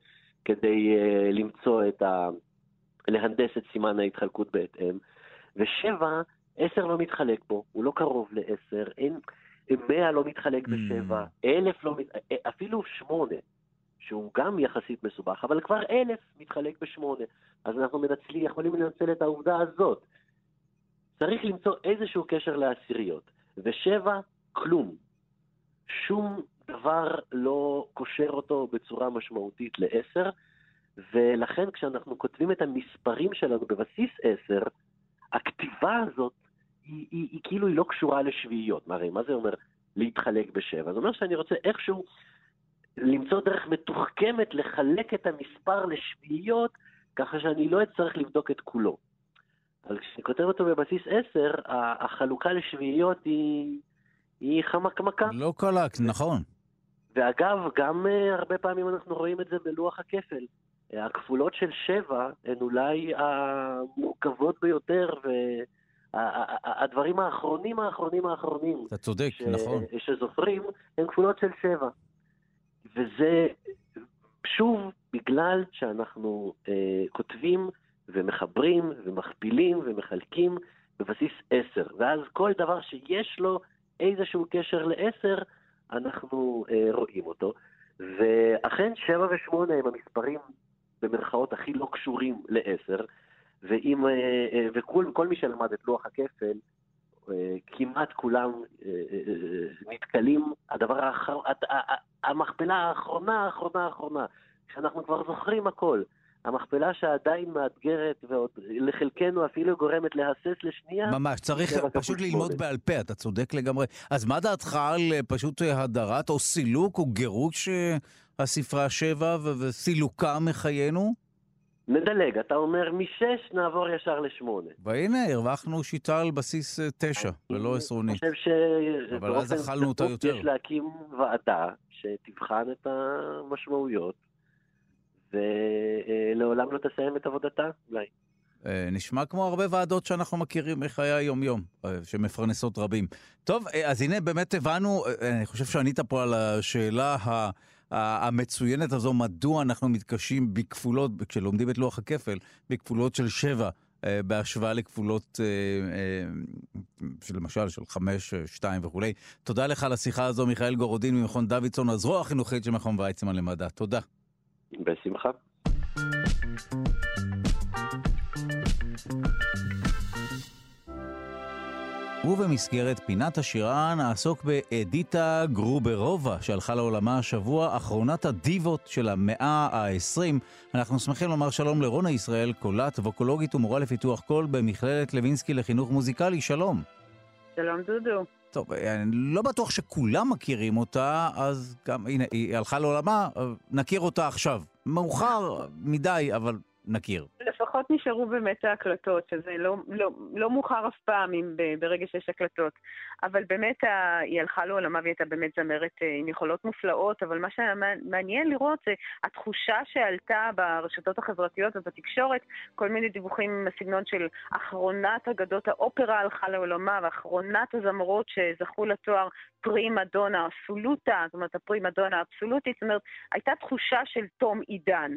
Speaker 5: כדי uh, למצוא את ה... להנדס את סימן ההתחלקות בהתאם. ושבע, עשר לא מתחלק בו, הוא לא קרוב לעשר, אין... מאה לא מתחלק mm. בשבע, אלף לא, אה, אפילו שמונה, שהוא גם יחסית מסובך, אבל כבר אלף מתחלק בשמונה. אז אנחנו מנצלים, יכולים לנצל את העובדה הזאת. צריך למצוא איזשהו קשר לעשיריות. ושבע, כלום. שום דבר לא קושר אותו בצורה משמעותית לעשר, ולכן כשאנחנו כותבים את המספרים שלנו בבסיס עשר, הכתיבה הזאת היא, היא, היא כאילו היא לא קשורה לשביעיות. מה זה אומר להתחלק בשבע? זה אומר שאני רוצה איכשהו למצוא דרך מתוחכמת לחלק את המספר לשביעיות, ככה שאני לא אצטרך לבדוק את כולו. אבל כשאני כותב אותו בבסיס עשר, החלוקה לשביעיות היא, היא חמקמקה.
Speaker 2: לא קלק, נכון.
Speaker 5: ואגב, גם uh, הרבה פעמים אנחנו רואים את זה בלוח הכפל. הכפולות של שבע הן אולי המורכבות ביותר, והדברים האחרונים האחרונים האחרונים.
Speaker 2: אתה צודק, ש... נכון.
Speaker 5: שזוכרים, הן כפולות של שבע. וזה שוב בגלל שאנחנו אה, כותבים ומחברים ומכפילים ומחלקים בבסיס עשר. ואז כל דבר שיש לו איזשהו קשר לעשר, אנחנו אה, רואים אותו. ואכן שבע ושמונה הם המספרים במרכאות הכי לא קשורים לעשר, ואם, אה, אה, וכל מי שלמד את לוח הכפל, כמעט כולם נתקלים, הדבר האחר, המכפלה האחרונה, האחרונה, האחרונה, כשאנחנו כבר זוכרים הכל, המכפלה שעדיין מאתגרת ועוד לחלקנו אפילו גורמת להסס לשנייה.
Speaker 2: ממש, צריך פשוט ללמוד בעל פה, אתה צודק לגמרי. אז מה דעתך על פשוט הדרת או סילוק או גירוש הספרה שבע וסילוקה מחיינו?
Speaker 5: נדלג, אתה אומר משש נעבור ישר לשמונה.
Speaker 2: והנה, הרווחנו שיטה על בסיס אה, תשע, ולא עשרוני.
Speaker 5: אני חושב ש...
Speaker 2: אבל אז אכלנו אותה יותר.
Speaker 5: יש להקים ועדה שתבחן את המשמעויות, ולעולם לא תסיים את עבודתה, אולי.
Speaker 2: אה, נשמע כמו הרבה ועדות שאנחנו מכירים מחיי היום-יום, אה, שמפרנסות רבים. טוב, אז הנה באמת הבנו, אני חושב שענית פה על השאלה ה... המצוינת הזו, מדוע אנחנו מתקשים בכפולות, כשלומדים את לוח הכפל, בכפולות של שבע. אה, בהשוואה לכפולות, אה, אה, למשל, של חמש, שתיים וכולי. תודה לך על השיחה הזו, מיכאל גורודין ממכון דוידסון, הזרוע החינוכית של מכון ויצמן למדע. תודה.
Speaker 5: בשמחה.
Speaker 2: ובמסגרת פינת השירה נעסוק באדיטה גרוברובה, שהלכה לעולמה השבוע, אחרונת הדיבות של המאה ה-20. אנחנו שמחים לומר שלום לרונה ישראל, קולת, ווקולוגית ומורה לפיתוח קול במכללת לוינסקי לחינוך מוזיקלי. שלום.
Speaker 6: שלום דודו.
Speaker 2: טוב, אני לא בטוח שכולם מכירים אותה, אז גם, הנה, היא הלכה לעולמה, נכיר אותה עכשיו. מאוחר מדי, אבל נכיר.
Speaker 6: לפחות נשארו באמת ההקלטות, שזה לא, לא, לא מאוחר אף פעם אם ברגע שיש הקלטות. אבל באמת היא הלכה לעולמה והיא הייתה באמת זמרת אה, עם יכולות מופלאות, אבל מה שמעניין לראות זה התחושה שעלתה ברשתות החברתיות ובתקשורת, כל מיני דיווחים בסגנון של אחרונת אגדות האופרה הלכה לעולמה, ואחרונת הזמרות שזכו לתואר פרי מדונה אבסולוטה, זאת אומרת הפרי מדונה האבסולוטית, זאת אומרת, הייתה תחושה של תום עידן.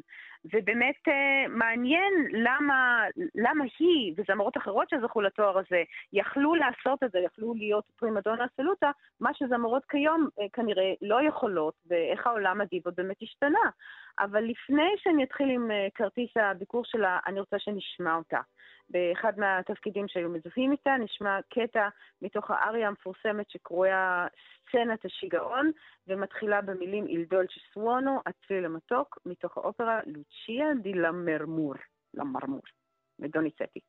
Speaker 6: ובאמת uh, מעניין למה, למה היא וזמרות אחרות שזכו לתואר הזה יכלו לעשות את זה, יכלו להיות פרימדונה סלוטה, מה שזמרות כיום uh, כנראה לא יכולות, ואיך העולם הדיבות באמת השתנה. אבל לפני שאני אתחיל עם uh, כרטיס הביקור שלה, אני רוצה שנשמע אותה. באחד מהתפקידים שהיו מזוהים איתה, נשמע קטע מתוך האריה המפורסמת שקרויה סצנת השיגעון, ומתחילה במילים איל דולצ'ה סוונו, הצליל המתוק, מתוך האופרה לוצ'יה די למרמור, למרמור, מדוניצטי.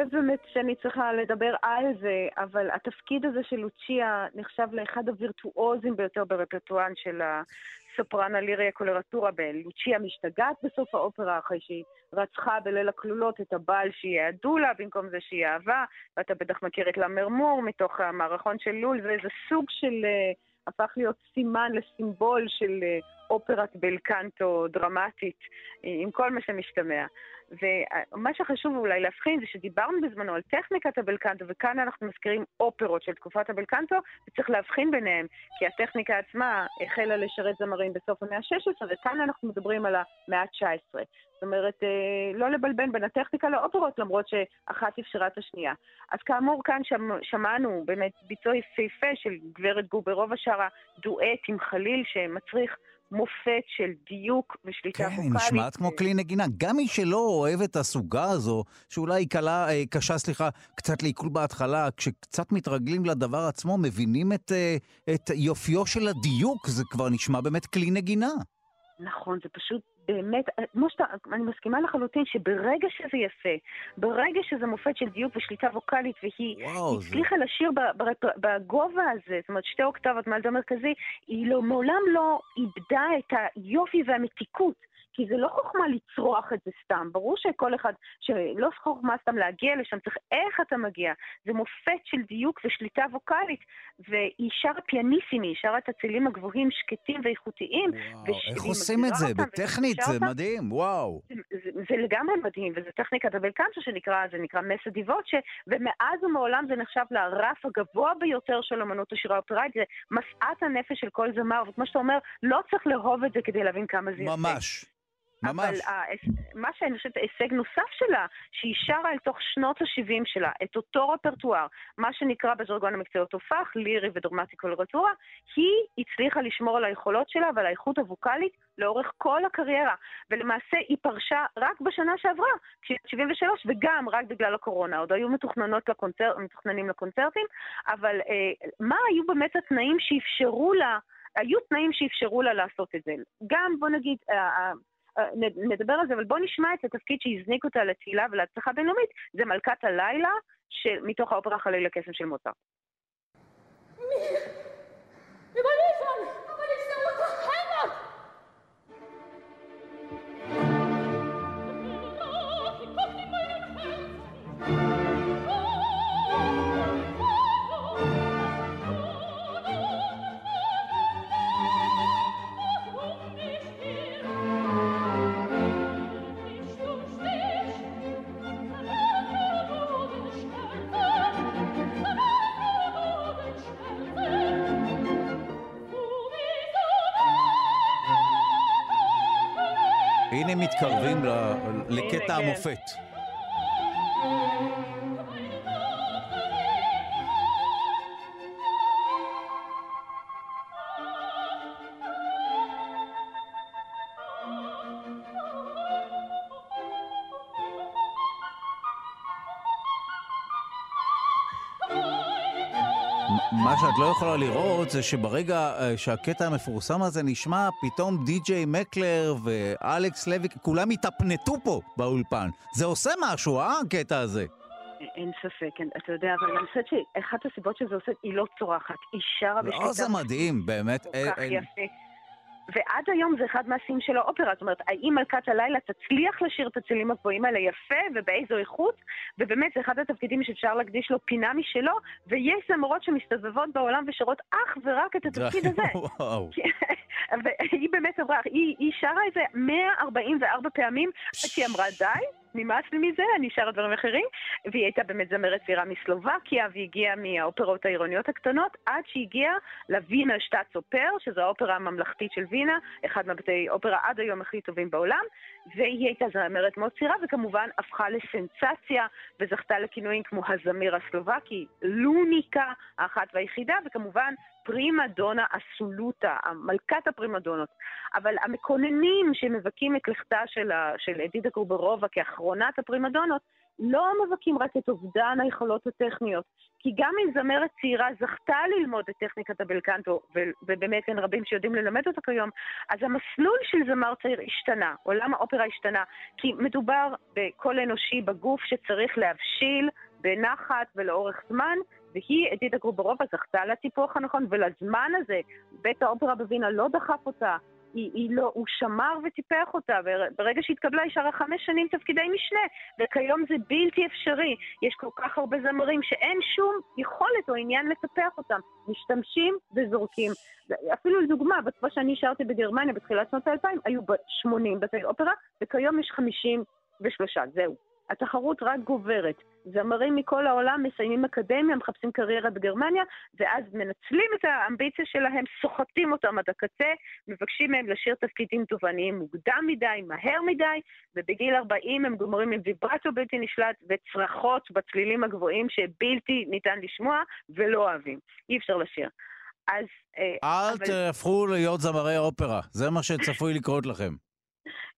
Speaker 6: כואב באמת שאני צריכה לדבר על זה, אבל התפקיד הזה של לוצ'יה נחשב לאחד הווירטואוזים ביותר ברפרטואן של הסופרנה ליריה קולרטורה בלוצ'יה משתגעת בסוף האופרה אחרי שהיא רצחה בליל הכלולות את הבעל שהיא יעדו לה במקום זה שהיא אהבה, ואתה בטח מכיר את למרמור מתוך המערכון של לול, זה איזה סוג של... Uh, הפך להיות סימן לסימבול של uh, אופרת בלקנטו דרמטית, עם כל מה שמשתמע. ומה שחשוב אולי להבחין זה שדיברנו בזמנו על טכניקת הבלקנטו, וכאן אנחנו מזכירים אופרות של תקופת הבלקנטו, וצריך להבחין ביניהם, כי הטכניקה עצמה החלה לשרת זמרים בסוף המאה ה-16, וכאן אנחנו מדברים על המאה ה-19. זאת אומרת, אה, לא לבלבן בין הטכניקה לאופרות, למרות שאחת אפשרה את השנייה. אז כאמור, כאן שמענו באמת ביצוע יפהפה של גברת גוברוב השרה, דואט עם חליל שמצריך מופת של דיוק ושליטה
Speaker 2: ווקאלית. כן, נשמעת כמו כלי נגינה. גם מי שלא אוהב את הסוגה הזו, שאולי היא קלה, אה, קשה, סליחה, קצת לעיכול בהתחלה, כשקצת מתרגלים לדבר עצמו, מבינים את, אה, את יופיו של הדיוק, זה כבר נשמע באמת כלי נגינה.
Speaker 6: נכון, זה פשוט באמת, כמו שאתה, אני מסכימה לחלוטין שברגע שזה יפה, ברגע שזה מופת של דיוק ושליטה ווקאלית, והיא וואו, הצליחה זה... לשיר בגובה הזה, זאת אומרת שתי אוקטבות מעל דם מרכזי, היא לא, מעולם לא איבדה את היופי והמתיקות. כי זה לא חוכמה לצרוח את זה סתם. ברור שכל אחד, שלא חוכמה סתם להגיע לשם, צריך איך אתה מגיע. זה מופת של דיוק ושליטה ווקאלית. והיא שרה פיאניסימי, היא שרה את הצלילים הגבוהים, שקטים ואיכותיים.
Speaker 2: וואו, איך עושים את זה? בטכנית זה אותם. מדהים, וואו.
Speaker 6: זה, זה, זה לגמרי מדהים, וזה טכניקת הבלקנצ'ו שנקרא, זה נקרא מסה דיבוצ'ה, ומאז ומעולם זה נחשב לרף הגבוה ביותר של אמנות השירה האופראית, זה משאת הנפש של כל זמר, וכמו שאתה אומר, לא צריך לאהוב את זה כדי להבין כמה זה
Speaker 2: יפה. ממש. ממש.
Speaker 6: אבל מה שאני חושבת, הישג נוסף שלה, שהיא שרה אל תוך שנות ה-70 שלה, את אותו רפרטואר, מה שנקרא בז'רגון המקצועי תופח, לירי ודרמטי קולרטורה, היא הצליחה לשמור על היכולות שלה ועל האיכות הווקאלית לאורך כל הקריירה. ולמעשה היא פרשה רק בשנה שעברה, כשהיא 73, וגם רק בגלל הקורונה. עוד היו מתוכננות לקונצר... מתוכננים לקונצרטים, אבל אה, מה היו באמת התנאים שאפשרו לה... היו תנאים שאפשרו לה לעשות את זה. גם, בוא נגיד, נדבר על זה, אבל בואו נשמע את התפקיד שהזניק אותה לתהילה ולהצלחה בינלאומית, זה מלכת הלילה, של, מתוך האופרה חליל הקסם של מוצר.
Speaker 2: הנה מתקרבים לקטע המופת. לא יכולה לראות זה שברגע אה, שהקטע המפורסם הזה נשמע, פתאום די.ג'יי מקלר ואלכס לוי, כולם התאפנטו פה באולפן. זה עושה משהו, אה, הקטע הזה?
Speaker 6: אין ספק, אתה יודע, אבל אני חושבת שאחת הסיבות שזה עושה, היא לא צורחת, היא שרה
Speaker 2: בשקטה. לא, זה מדהים, באמת.
Speaker 6: כל כך יפה. ועד היום זה אחד מהשיאים של האופרה, זאת אומרת, האם מלכת הלילה תצליח לשיר את הצלילים הגבוהים האלה יפה ובאיזו איכות, ובאמת זה אחד התפקידים שאפשר להקדיש לו פינה משלו, ויש זמרות שמסתובבות בעולם ושרות אך ורק את התפקיד הזה. וואו. והיא באמת אמרה, היא, היא שרה איזה 144 פעמים עד שהיא אמרה די. נמאס לי מזה, אני שרה דברים אחרים. והיא הייתה באמת זמרת צעירה מסלובקיה, והיא הגיעה מהאופרות העירוניות הקטנות, עד שהיא הגיעה לווינה שטאצ אופר, שזו האופרה הממלכתית של וינה, אחד מהבתי אופרה עד היום הכי טובים בעולם, והיא הייתה זמרת מאוד צעירה, וכמובן הפכה לסנסציה, וזכתה לכינויים כמו הזמיר הסלובקי, לוניקה, האחת והיחידה, וכמובן פרימה דונה אסולוטה, מלכת הפרימדונות. אבל המקוננים שמבכים את לכתה של, של אדידה קורברובה כאחרונת הפרימדונות, לא מבכים רק את אובדן היכולות הטכניות, כי גם אם זמרת צעירה זכתה ללמוד את טכניקת הבלקנטו, ובאמת אין רבים שיודעים ללמד אותה כיום, אז המסלול של זמר צעיר השתנה, עולם האופרה השתנה, כי מדובר בקול אנושי בגוף שצריך להבשיל בנחת ולאורך זמן, והיא, אדיטה גרוברובה, זכתה לטיפוח הנכון, ולזמן הזה בית האופרה בווינה לא דחף אותה, היא, היא לא, הוא שמר וטיפח אותה, וברגע שהתקבלה היא שרה חמש שנים תפקידי משנה, וכיום זה בלתי אפשרי. יש כל כך הרבה זמרים שאין שום יכולת או עניין לטפח אותם. משתמשים וזורקים. אפילו לדוגמה, בתקופה שאני שרתי בגרמניה בתחילת שנות האלפיים, היו 80 בתי אופרה, וכיום יש 53, זהו. התחרות רק גוברת. זמרים מכל העולם מסיימים אקדמיה, מחפשים קריירה בגרמניה, ואז מנצלים את האמביציה שלהם, סוחטים אותם עד הקצה, מבקשים מהם לשיר תפקידים תובעניים מוקדם מדי, מהר מדי, ובגיל 40 הם גומרים עם ויברטו בלתי נשלט וצרחות בצלילים הגבוהים שבלתי ניתן לשמוע ולא אוהבים. אי אפשר לשיר.
Speaker 2: אז... אה, אל אבל... תהפכו להיות זמרי אופרה, זה מה שצפוי לקרות לכם.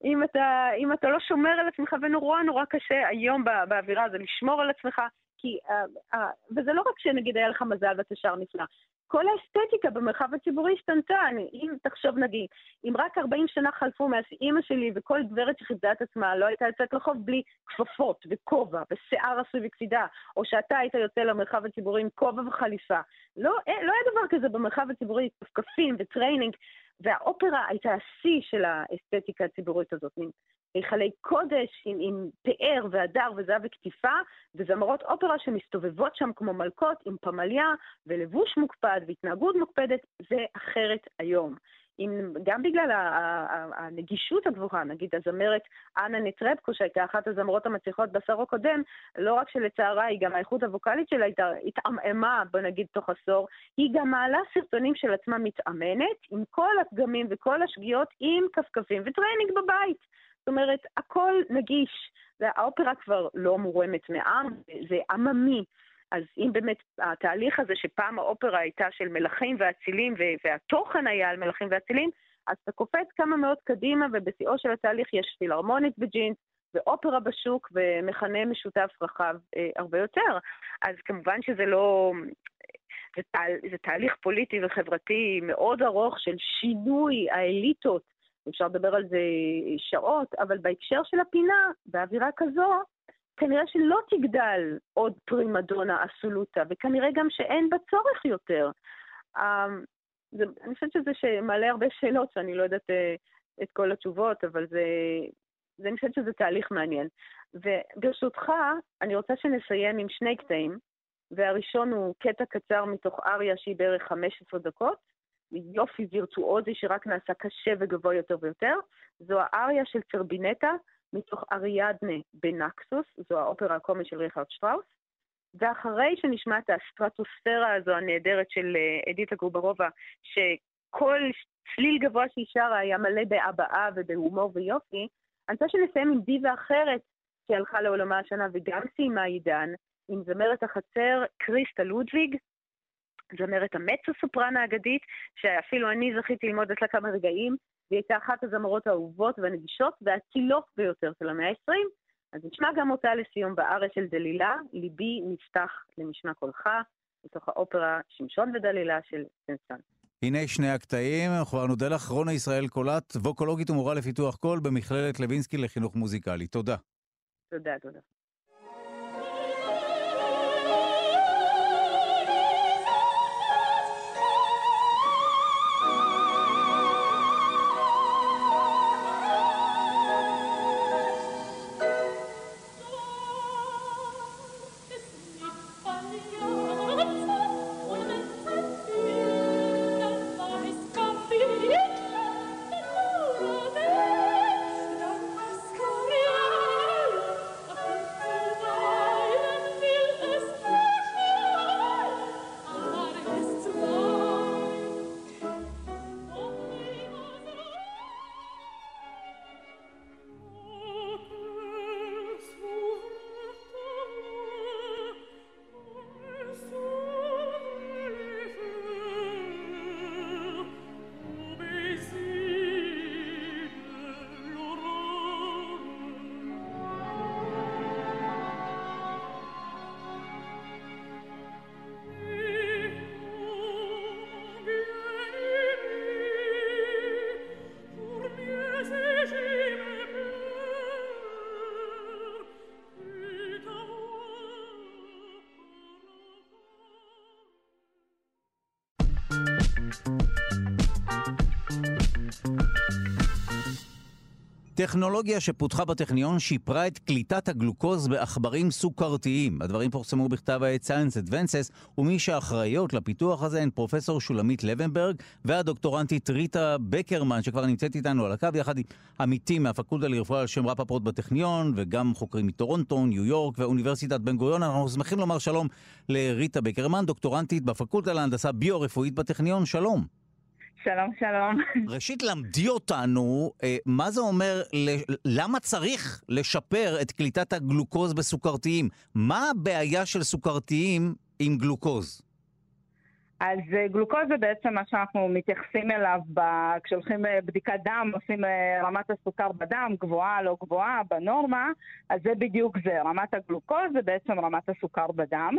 Speaker 6: אם אתה, אם אתה לא שומר על עצמך, ונורא נורא קשה היום באווירה הזו לשמור על עצמך, כי, uh, uh, וזה לא רק שנגיד היה לך מזל ואתה שר נפלא, כל האסתטיקה במרחב הציבורי השתנתה. אם תחשוב נגיד, אם רק 40 שנה חלפו מאז אימא שלי וכל גברת שכיבדה את עצמה לא הייתה יוצאת לרחוב בלי כפפות וכובע ושיער עשוי בקפידה, או שאתה היית יוצא למרחב הציבורי עם כובע וחליפה. לא, אה, לא היה דבר כזה במרחב הציבורי, כפכפים וטריינינג. והאופרה הייתה השיא של האסתטיקה הציבורית הזאת, מין היכלי קודש עם, עם פאר והדר וזהב וקטיפה, וזמרות אופרה שמסתובבות שם כמו מלכות עם פמליה ולבוש מוקפד והתנהגות מוקפדת, זה אחרת היום. עם, גם בגלל הנגישות הגבוהה, נגיד הזמרת אנה נטרבקו, שהייתה אחת הזמרות המצליחות בעשור הקודם, לא רק שלצערה היא גם האיכות הווקאלית שלה התעמעמה, בוא נגיד, תוך עשור, היא גם מעלה סרטונים של עצמה מתאמנת, עם כל הפגמים וכל השגיאות, עם כפכפים וטריינינג בבית. זאת אומרת, הכל נגיש, והאופרה כבר לא מורמת מעם, זה עממי. אז אם באמת התהליך הזה שפעם האופרה הייתה של מלכים ואצילים והתוכן היה על מלכים ואצילים, אז אתה קופץ כמה מאות קדימה ובשיאו של התהליך יש פילהרמונית בג'ינס ואופרה בשוק ומכנה משותף רחב אה, הרבה יותר. אז כמובן שזה לא... זה, תה, זה תהליך פוליטי וחברתי מאוד ארוך של שינוי האליטות, אפשר לדבר על זה שעות, אבל בהקשר של הפינה, באווירה כזו, כנראה שלא תגדל עוד פרימדונה אסולוטה, וכנראה גם שאין בה צורך יותר. אמ, זה, אני חושבת שזה מעלה הרבה שאלות שאני לא יודעת אה, את כל התשובות, אבל זה, זה, אני חושבת שזה תהליך מעניין. וברשותך, אני רוצה שנסיים עם שני קטעים, והראשון הוא קטע קצר מתוך אריה שהיא בערך 15 דקות, יופי וירטואוזי שרק נעשה קשה וגבוה יותר ויותר. זו האריה של צרבינטה, מתוך אריאדנה בנקסוס, זו האופרה הקומית של ריכרד שטראוס. ואחרי שנשמע את הסטרטוספירה הזו הנהדרת של אה, אדיטה גרוברובה, שכל צליל גבוה שהיא שרה היה מלא בהבעה ובהומור ויופי, אני רוצה שנסיים עם דיבה אחרת שהלכה לעולמה השנה וגם סיימה עידן, עם זמרת החצר קריסטה לודוויג, זמרת המצו סופרנה האגדית, שאפילו אני זכיתי ללמוד אצלה כמה רגעים, והיא הייתה אחת הזמרות האהובות והנגישות והאצילות ביותר של המאה ה-20. אז נשמע גם אותה לסיום בארץ של דלילה, ליבי נפתח למשמע קולך, מתוך האופרה שמשון ודלילה של סנסן.
Speaker 2: הנה שני הקטעים, כבר נודה לך, רונה ישראל קולט, ווקולוגית ומורה לפיתוח קול במכללת לוינסקי לחינוך מוזיקלי. תודה.
Speaker 6: תודה, תודה.
Speaker 2: טכנולוגיה שפותחה בטכניון שיפרה את קליטת הגלוקוז בעכברים סוכרתיים. הדברים פורסמו בכתב העת Science Advances, ומי שאחראיות לפיתוח הזה הן פרופסור שולמית לבנברג והדוקטורנטית ריטה בקרמן, שכבר נמצאת איתנו על הקו, יחד עם עמיתים מהפקולטה לרפואה על שם רפפורט בטכניון, וגם חוקרים מטורונטו, ניו יורק ואוניברסיטת בן גוריון. אנחנו שמחים לומר שלום לריטה בקרמן, דוקטורנטית בפקולטה להנדסה ביו-רפואית בטכניון. שלום.
Speaker 7: שלום, שלום.
Speaker 2: ראשית, למדי אותנו אה, מה זה אומר, למה צריך לשפר את קליטת הגלוקוז בסוכרתיים? מה הבעיה של סוכרתיים עם גלוקוז?
Speaker 7: אז אה, גלוקוז זה בעצם מה שאנחנו מתייחסים אליו ב... כשהולכים אה, בדיקת דם, עושים רמת הסוכר בדם, גבוהה, לא גבוהה, בנורמה, אז זה בדיוק זה. רמת הגלוקוז זה בעצם רמת הסוכר בדם.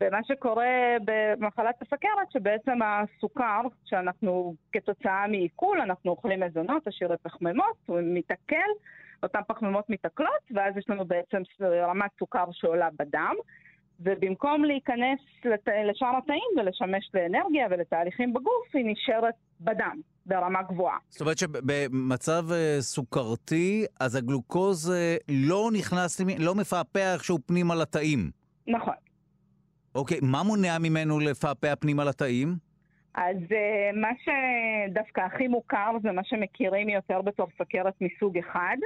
Speaker 7: ומה שקורה במחלת הסכרת, שבעצם הסוכר, שאנחנו כתוצאה מעיכול, אנחנו אוכלים מזונות עשירי פחמימות, הוא מתעכל, אותן פחמימות מתעכלות, ואז יש לנו בעצם רמת סוכר שעולה בדם. ובמקום להיכנס לת... לשאר התאים ולשמש לאנרגיה ולתהליכים בגוף, היא נשארת בדם, ברמה גבוהה.
Speaker 2: זאת אומרת שבמצב אה, סוכרתי, אז הגלוקוז אה, לא נכנס, לא מפעפע איכשהו פנימה לתאים.
Speaker 7: נכון.
Speaker 2: אוקיי, מה מונע ממנו לפעפע פנימה לתאים?
Speaker 7: אז uh, מה שדווקא הכי מוכר זה מה שמכירים יותר בתור סכרת מסוג אחד,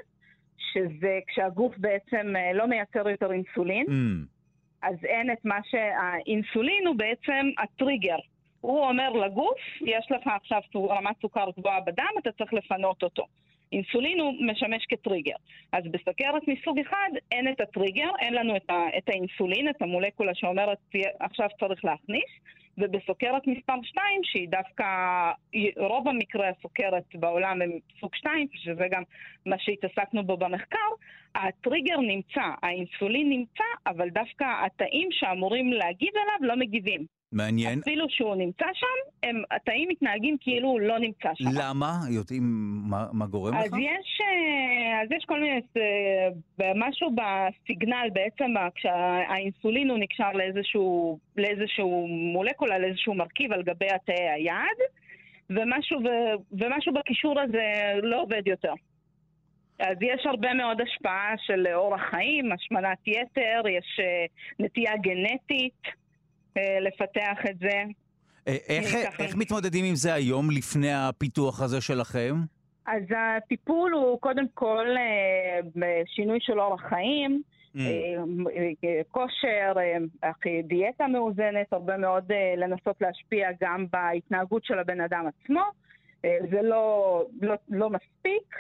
Speaker 7: שזה כשהגוף בעצם uh, לא מייצר יותר אינסולין, mm. אז אין את מה שהאינסולין הוא בעצם הטריגר. הוא אומר לגוף, יש לך עכשיו רמת סוכר גבוהה בדם, אתה צריך לפנות אותו. אינסולין הוא משמש כטריגר. אז בסכרת מסוג אחד אין את הטריגר, אין לנו את, ה, את האינסולין, את המולקולה שאומרת עכשיו צריך להכניס, ובסוכרת מספר 2, שהיא דווקא, רוב המקרי הסוכרת בעולם הם סוג 2, שזה גם מה שהתעסקנו בו במחקר, הטריגר נמצא, האינסולין נמצא, אבל דווקא התאים שאמורים להגיב אליו לא מגיבים.
Speaker 2: מעניין.
Speaker 7: אפילו שהוא נמצא שם, הם, התאים מתנהגים כאילו הוא לא נמצא שם.
Speaker 2: למה? יודעים מה, מה גורם
Speaker 7: אז
Speaker 2: לך?
Speaker 7: יש, אה, אז יש כל מיני, אה, משהו בסיגנל בעצם, כשהאינסולין הוא נקשר לאיזשהו, לאיזשהו מולקולה, לאיזשהו מרכיב על גבי התאי היד, ומשהו, ו, ומשהו בקישור הזה לא עובד יותר. אז יש הרבה מאוד השפעה של אורח חיים, השמנת יתר, יש אה, נטייה גנטית. אה, לפתח את זה.
Speaker 2: אה, איך, איך מתמודדים עם זה היום, לפני הפיתוח הזה שלכם?
Speaker 7: אז הטיפול הוא קודם כל אה, שינוי של אורח חיים, mm. כושר, דיאטה מאוזנת, הרבה מאוד לנסות להשפיע גם בהתנהגות של הבן אדם עצמו. זה לא, לא, לא מספיק,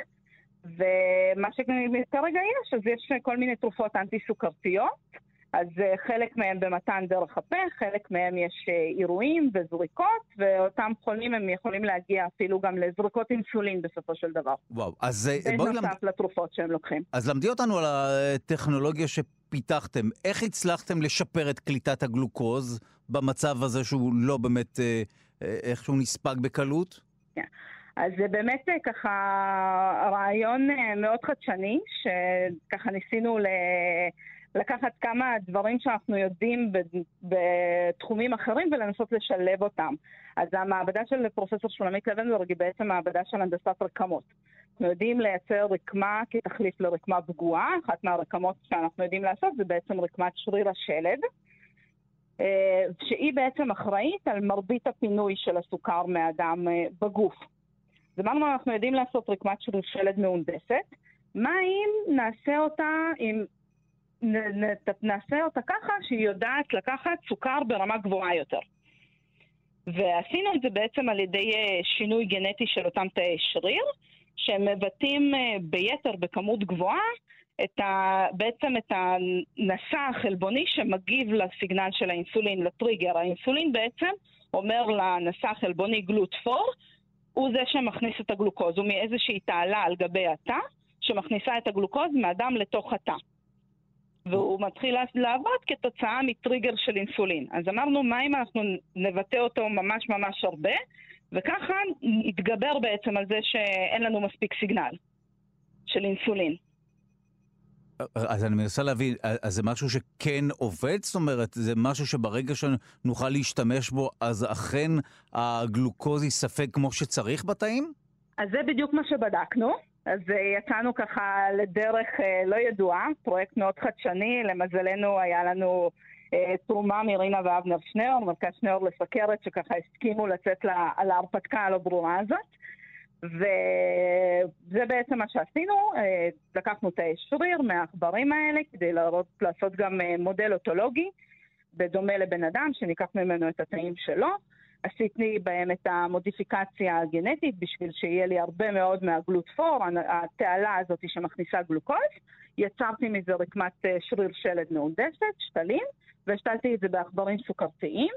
Speaker 7: ומה שכרגע יש, אז יש כל מיני תרופות אנטי-סוכרתיות. אז אה, חלק מהם במתן דרך הפה, חלק מהם יש אה, אירועים וזריקות, ואותם חולים הם יכולים להגיע אפילו גם לזריקות אינסולין בסופו של דבר.
Speaker 2: וואו, אז
Speaker 7: אה, בואי... בנוסף למד... לתרופות שהם לוקחים.
Speaker 2: אז למדי אותנו על הטכנולוגיה שפיתחתם. איך הצלחתם לשפר את קליטת הגלוקוז במצב הזה שהוא לא באמת איכשהו נספג בקלות?
Speaker 7: כן. אז זה באמת ככה רעיון מאוד חדשני, שככה ניסינו ל... לקחת כמה דברים שאנחנו יודעים בתחומים אחרים ולנסות לשלב אותם. אז המעבדה של פרופסור שולמית לבנברג היא בעצם מעבדה של הנדסת רקמות. אנחנו יודעים לייצר רקמה כתחליף לרקמה פגועה, אחת מהרקמות שאנחנו יודעים לעשות זה בעצם רקמת שריר השלד, אה, שהיא בעצם אחראית על מרבית הפינוי של הסוכר מהדם אה, בגוף. אז אמרנו, אנחנו יודעים לעשות רקמת שריר שלד מהונדסת, מה אם נעשה אותה עם נעשה אותה ככה שהיא יודעת לקחת סוכר ברמה גבוהה יותר. ועשינו את זה בעצם על ידי אה, שינוי גנטי של אותם תאי שריר, שהם מבטאים אה, ביתר, בכמות גבוהה, את ה, בעצם את הנשא החלבוני שמגיב לסיגנל של האינסולין, לטריגר. האינסולין בעצם אומר לנשא החלבוני גלוטפור, הוא זה שמכניס את הגלוקוז, הוא מאיזושהי תעלה על גבי התא, שמכניסה את הגלוקוז מהדם לתוך התא. והוא מתחיל לעבוד כתוצאה מטריגר של אינסולין. אז אמרנו, מה אם אנחנו נבטא אותו ממש ממש הרבה, וככה נתגבר בעצם על זה שאין לנו מספיק סיגנל של אינסולין.
Speaker 2: אז אני מנסה להבין, אז זה משהו שכן עובד? זאת אומרת, זה משהו שברגע שנוכל להשתמש בו, אז אכן הגלוקוז ייספג כמו שצריך בתאים?
Speaker 7: אז זה בדיוק מה שבדקנו. אז יצאנו ככה לדרך לא ידועה, פרויקט מאוד חדשני, למזלנו היה לנו תרומה מרינה ואבנר שנר, מרכז שנר לסכרת, שככה הסכימו לצאת להרפתקה הלא ברורה הזאת. וזה בעצם מה שעשינו, אה, לקחנו את השריר מהעכברים האלה כדי להראות, לעשות גם אה, מודל אוטולוגי, בדומה לבן אדם, שניקח ממנו את התאים שלו. עשיתי בהם את המודיפיקציה הגנטית בשביל שיהיה לי הרבה מאוד מהגלוטפור, התעלה הזאת שמכניסה גלוקוז. יצרתי מזה רקמת אה, שריר שלד מהונדסת, שתלים, והשתלתי את זה בעכברים סוכרתיים.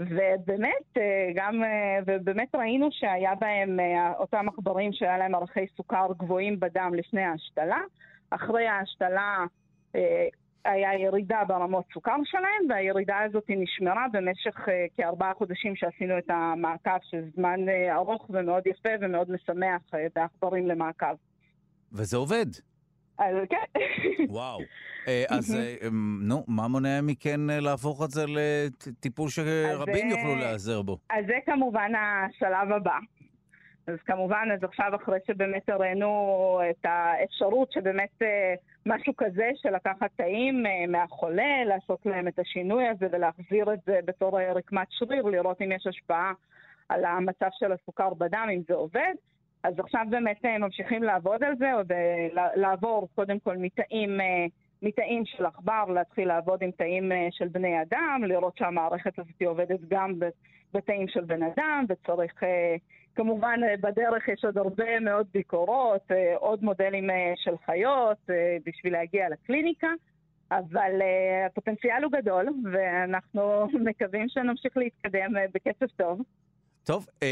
Speaker 7: ובאמת, אה, גם, אה, ובאמת ראינו שהיה בהם אותם עכברים שהיה להם ערכי סוכר גבוהים בדם לפני ההשתלה. אחרי ההשתלה היה ירידה ברמות סוכר שלהם, והירידה הזאת נשמרה במשך כארבעה חודשים שעשינו את המעקב, שזה זמן ארוך ומאוד יפה ומאוד משמח בעכברים למעקב.
Speaker 2: וזה עובד.
Speaker 7: אז כן.
Speaker 2: וואו. אה, אז אה, אמ, נו, מה מונע מכן אה, להפוך את זה לטיפול שרבים יוכלו להיעזר בו?
Speaker 7: אז זה כמובן השלב הבא. אז כמובן, אז עכשיו אחרי שבאמת הראינו את האפשרות שבאמת משהו כזה של לקחת תאים מהחולה, לעשות להם את השינוי הזה ולהחזיר את זה בתור רקמת שריר, לראות אם יש השפעה על המצב של הסוכר בדם, אם זה עובד. אז עכשיו באמת ממשיכים לעבוד על זה, ולעבור קודם כל מתאים מתאים של עכבר, להתחיל לעבוד עם תאים אה, של בני אדם, לראות שהמערכת הזאת עובדת גם בתאים של בן אדם, וצריך, אה, כמובן אה, בדרך יש עוד הרבה מאוד ביקורות, עוד מודלים של חיות בשביל להגיע לקליניקה. אבל הפוטנציאל הוא גדול, ואנחנו מקווים שנמשיך להתקדם בקצב טוב.
Speaker 2: טוב, אה,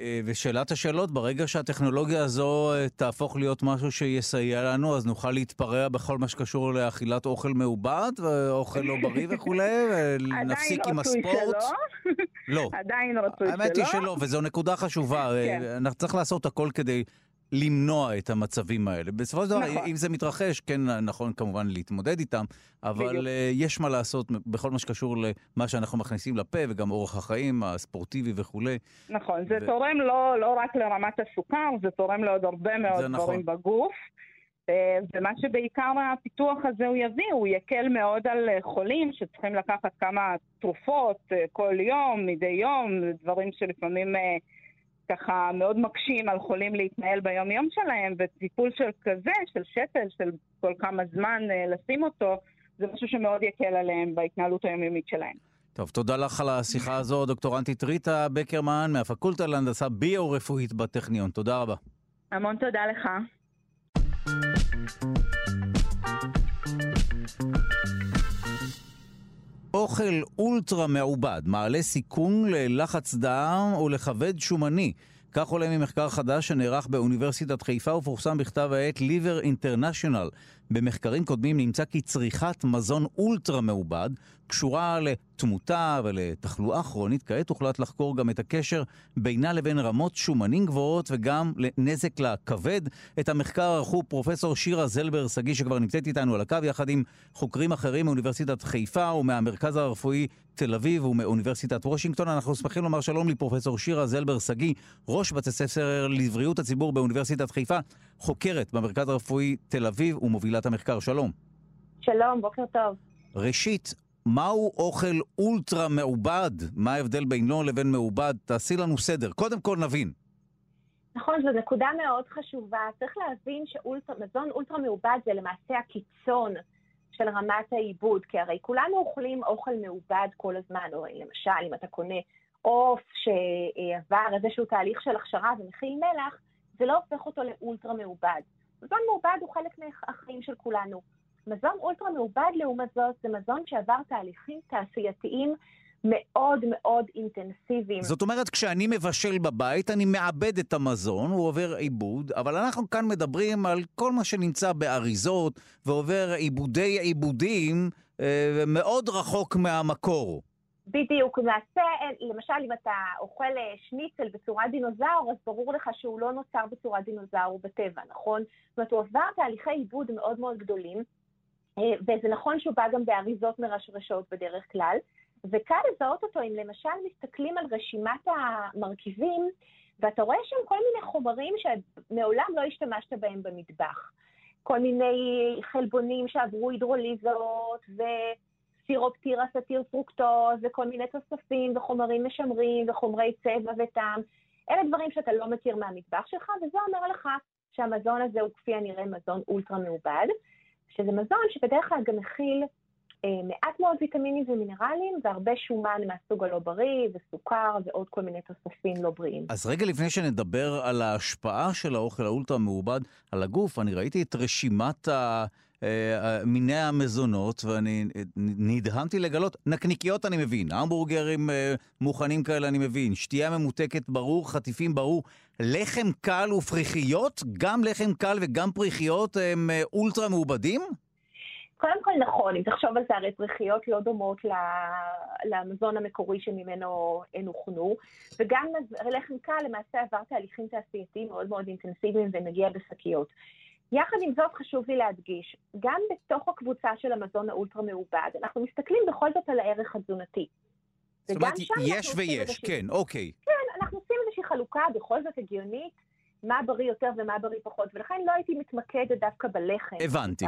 Speaker 2: אה, ושאלת השאלות, ברגע שהטכנולוגיה הזו אה, תהפוך להיות משהו שיסייע לנו, אז נוכל להתפרע בכל מה שקשור לאכילת אוכל מעובד, ואוכל לא בריא וכולי, ונפסיק עם הספורט. עדיין
Speaker 7: שלא. לא. עדיין רצוי שלא.
Speaker 2: האמת היא שלא, וזו נקודה חשובה. כן. אנחנו צריכים לעשות הכל כדי למנוע את המצבים האלה. בסופו של דבר, נכון. אם זה מתרחש, כן נכון כמובן להתמודד איתם, אבל בדיוק. אה, יש מה לעשות בכל מה שקשור למה שאנחנו מכניסים לפה, וגם אורח החיים הספורטיבי וכולי.
Speaker 7: נכון, זה ו... תורם לא, לא רק לרמת הסוכר, זה תורם לעוד הרבה מאוד דברים נכון. בגוף. אה, ומה שבעיקר הפיתוח הזה הוא יביא, הוא יקל מאוד על אה, חולים שצריכים לקחת כמה תרופות כל יום, מדי יום, דברים שלפעמים ככה מאוד מקשים על חולים להתנהל ביום-יום שלהם, וטיפול של כזה, של שתל, של כל כמה זמן אה, לשים אותו, זה משהו שמאוד יקל עליהם בהתנהלות היומיומית שלהם.
Speaker 2: טוב, תודה לך על השיחה הזו, דוקטורנטית ריטה בקרמן מהפקולטה להנדסה ביו-רפואית בטכניון. תודה רבה.
Speaker 7: המון תודה לך.
Speaker 2: אוכל אולטרה מעובד מעלה סיכון ללחץ דם ולכבד שומני. כך עולה ממחקר חדש שנערך באוניברסיטת חיפה ופורסם בכתב העת Liver International. במחקרים קודמים נמצא כי צריכת מזון אולטרה מעובד קשורה לתמותה ולתחלואה כרונית. כעת הוחלט לחקור גם את הקשר בינה לבין רמות שומנים גבוהות וגם לנזק לכבד. את המחקר ערכו פרופסור שירה זלבר שגיא שכבר נמצאת איתנו על הקו יחד עם חוקרים אחרים מאוניברסיטת חיפה ומהמרכז הרפואי תל אביב ומאוניברסיטת וושינגטון. אנחנו שמחים לומר שלום לפרופסור שירה זלבר שגיא, ראש בית הספר לבריאות הציבור באוניברסיטת חיפה, חוקרת במרכז הרפואי תל אביב ומובילת המחקר. שלום.
Speaker 8: שלום, בוקר טוב.
Speaker 2: ראשית, מהו אוכל אולטרה מעובד? מה ההבדל בינו לבין מעובד? תעשי לנו סדר. קודם כל נבין.
Speaker 8: נכון, זו נקודה מאוד חשובה. צריך להבין שמזון אולטרה מעובד זה למעשה הקיצון של רמת העיבוד, כי הרי כולנו אוכלים אוכל מעובד כל הזמן, או למשל, אם אתה קונה עוף שעבר איזשהו תהליך של הכשרה ומכיל מלח, זה לא הופך אותו לאולטרה מעובד. מזון מעובד הוא חלק מהחיים של כולנו. מזון אולטרה מעובד לעומת זאת זה מזון שעבר תהליכים תעשייתיים מאוד מאוד אינטנסיביים.
Speaker 2: זאת אומרת, כשאני מבשל בבית, אני מעבד את המזון, הוא עובר עיבוד, אבל אנחנו כאן מדברים על כל מה שנמצא באריזות, ועובר עיבודי עיבודים אה, מאוד רחוק מהמקור.
Speaker 8: בדיוק, למעשה, למשל אם אתה אוכל אה, שניצל בצורת דינוזאור, אז ברור לך שהוא לא נוצר בצורת דינוזאור בטבע, נכון? זאת אומרת, הוא עבר תהליכי עיבוד מאוד מאוד גדולים, אה, וזה נכון שהוא בא גם באריזות מרשרשות בדרך כלל, וקל לזהות אותו אם למשל מסתכלים על רשימת המרכיבים, ואתה רואה שם כל מיני חומרים שמעולם לא השתמשת בהם במטבח. כל מיני חלבונים שעברו הידרוליזה, וסירופ תירס עתיר פרוקטוז, וכל מיני תוספים וחומרים משמרים וחומרי צבע וטעם. אלה דברים שאתה לא מכיר מהמטבח שלך, וזה אומר לך שהמזון הזה הוא כפי הנראה מזון אולטרה מעובד, שזה מזון שבדרך כלל גם מכיל אה, מעט מאוד ויטמינים ומינרלים והרבה שומן מהסוג הלא בריא וסוכר ועוד כל מיני תוספים לא בריאים.
Speaker 2: אז רגע לפני שנדבר על ההשפעה של האוכל האולטרה מעובד על הגוף, אני ראיתי את רשימת ה... אה, מיני המזונות, ואני נדהמתי לגלות, נקניקיות אני מבין, המבורגרים אה, מוכנים כאלה אני מבין, שתייה ממותקת ברור, חטיפים ברור, לחם קל ופריחיות, גם לחם קל וגם פריחיות הם אולטרה מעובדים?
Speaker 8: קודם כל נכון, אם תחשוב על זה, הרי פריחיות לא דומות למזון המקורי שממנו הן הוכנו, וגם לחם קל למעשה עבר תהליכים תעשייתיים מאוד מאוד אינטנסיביים ומגיע בשקיות. יחד עם זאת חשוב לי להדגיש, גם בתוך הקבוצה של המזון האולטרה מעובד, אנחנו מסתכלים בכל זאת על הערך התזונתי.
Speaker 2: זאת אומרת, יש ויש, כן, אוקיי.
Speaker 8: כן, אנחנו עושים איזושהי חלוקה בכל זאת הגיונית מה בריא יותר ומה בריא פחות, ולכן לא הייתי מתמקדת דווקא בלחם.
Speaker 2: הבנתי,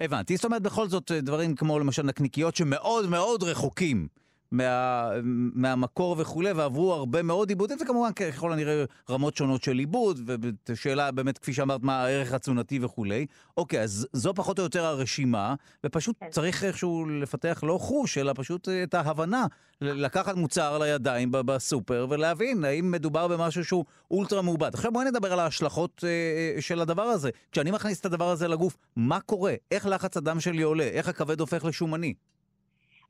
Speaker 2: הבנתי. זאת אומרת, בכל זאת, דברים כמו למשל נקניקיות שמאוד מאוד רחוקים מה, מהמקור וכולי, ועברו הרבה מאוד עיבודים, וכמובן ככל הנראה רמות שונות של עיבוד, ושאלה באמת, כפי שאמרת, מה הערך התזונתי וכולי. אוקיי, אז זו פחות או יותר הרשימה, ופשוט כן. צריך איכשהו לפתח לא חוש, אלא פשוט את ההבנה, לקחת מוצר לידיים בסופר ולהבין האם מדובר במשהו שהוא אולטרה מעובד. עכשיו בואי נדבר על ההשלכות אה, אה, של הדבר הזה. כשאני מכניס את הדבר הזה לגוף, מה קורה? איך לחץ הדם שלי עולה? איך הכבד הופך לשומני?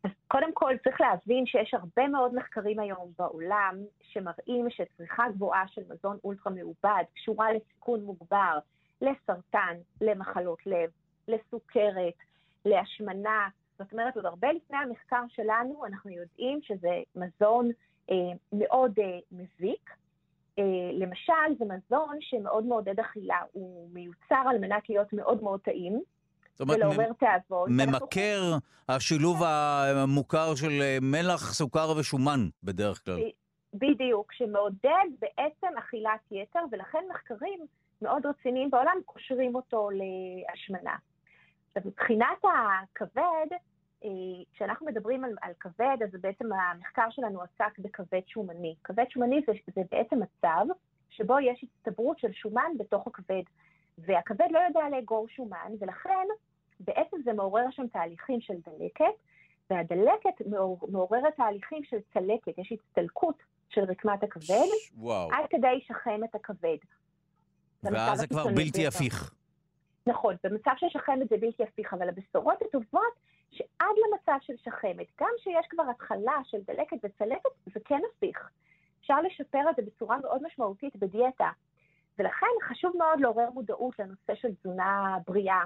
Speaker 8: אז קודם כל צריך להבין שיש הרבה מאוד מחקרים היום בעולם שמראים שצריכה גבוהה של מזון אולטרה מעובד קשורה לסיכון מוגבר לסרטן, למחלות לב, לסוכרת, להשמנה. זאת אומרת, עוד הרבה לפני המחקר שלנו אנחנו יודעים שזה מזון אה, מאוד אה, מזיק. אה, למשל, זה מזון שמאוד מעודד אכילה, הוא מיוצר על מנת להיות מאוד מאוד טעים.
Speaker 2: זאת אומרת, ולעורר תיאבון. ממכר השילוב המוכר של אה, מלח, סוכר ושומן בדרך כלל.
Speaker 8: בדיוק, שמעודד בעצם אכילת יתר, ולכן מחקרים מאוד רציניים בעולם קושרים אותו להשמנה. עכשיו, מבחינת הכבד, אה, כשאנחנו מדברים על, על כבד, אז בעצם המחקר שלנו עסק בכבד שומני. כבד שומני זה, זה בעצם מצב שבו יש הצטברות של שומן בתוך הכבד. והכבד לא יודע לאגור שומן, ולכן בעצם זה מעורר שם תהליכים של דלקת, והדלקת מעוררת תהליכים של צלקת, יש הצטלקות של רקמת הכבד, וואו. עד כדי שחם את הכבד.
Speaker 2: ואז זה כבר בלתי הפיך.
Speaker 8: נכון, במצב של שחמת זה בלתי הפיך, אבל הבשורות הטובות שעד למצב של שחמת, גם שיש כבר התחלה של דלקת וצלקת, זה כן הפיך. אפשר לשפר את זה בצורה מאוד משמעותית בדיאטה. ולכן חשוב מאוד לעורר מודעות לנושא של תזונה בריאה,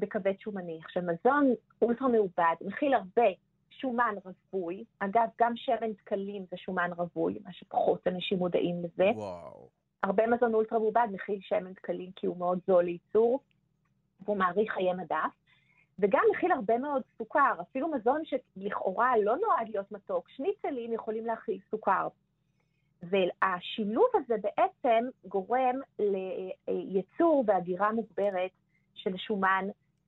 Speaker 8: בכבד שומני. עכשיו, מזון אולטרה מעובד מכיל הרבה שומן רווי, אגב, גם שמן דקלים זה שומן רווי, מה שפחות אנשים מודעים לזה. וואו. הרבה מזון אולטרה מעובד מכיל שמן דקלים כי הוא מאוד זול לייצור, והוא מעריך חיי מדף, וגם מכיל הרבה מאוד סוכר, אפילו מזון שלכאורה לא נועד להיות מתוק, שניצלים יכולים להכיל סוכר. והשילוב הזה בעצם גורם לייצור והגירה מוגברת של שומן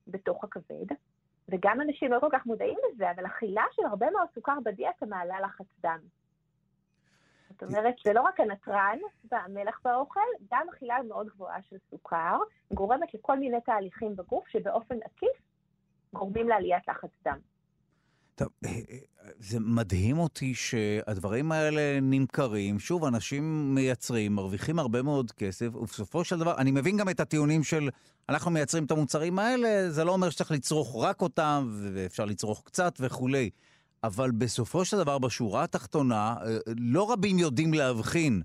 Speaker 8: בתוך הכבד, וגם אנשים לא כל כך מודעים לזה, אבל אכילה של הרבה מאוד סוכר בדיאטה מעלה לחץ דם. זאת אומרת, זה לא רק הנתרן והמלח באוכל, גם אכילה מאוד גבוהה של סוכר גורמת לכל מיני תהליכים בגוף שבאופן עקיף גורמים לעליית לחץ דם.
Speaker 2: טוב, אה, אה, זה מדהים אותי שהדברים האלה נמכרים, שוב, אנשים מייצרים, מרוויחים הרבה מאוד כסף, ובסופו של דבר, אני מבין גם את הטיעונים של אנחנו מייצרים את המוצרים האלה, זה לא אומר שצריך לצרוך רק אותם, ואפשר לצרוך קצת וכולי. אבל בסופו של דבר, בשורה התחתונה, אה, לא רבים יודעים להבחין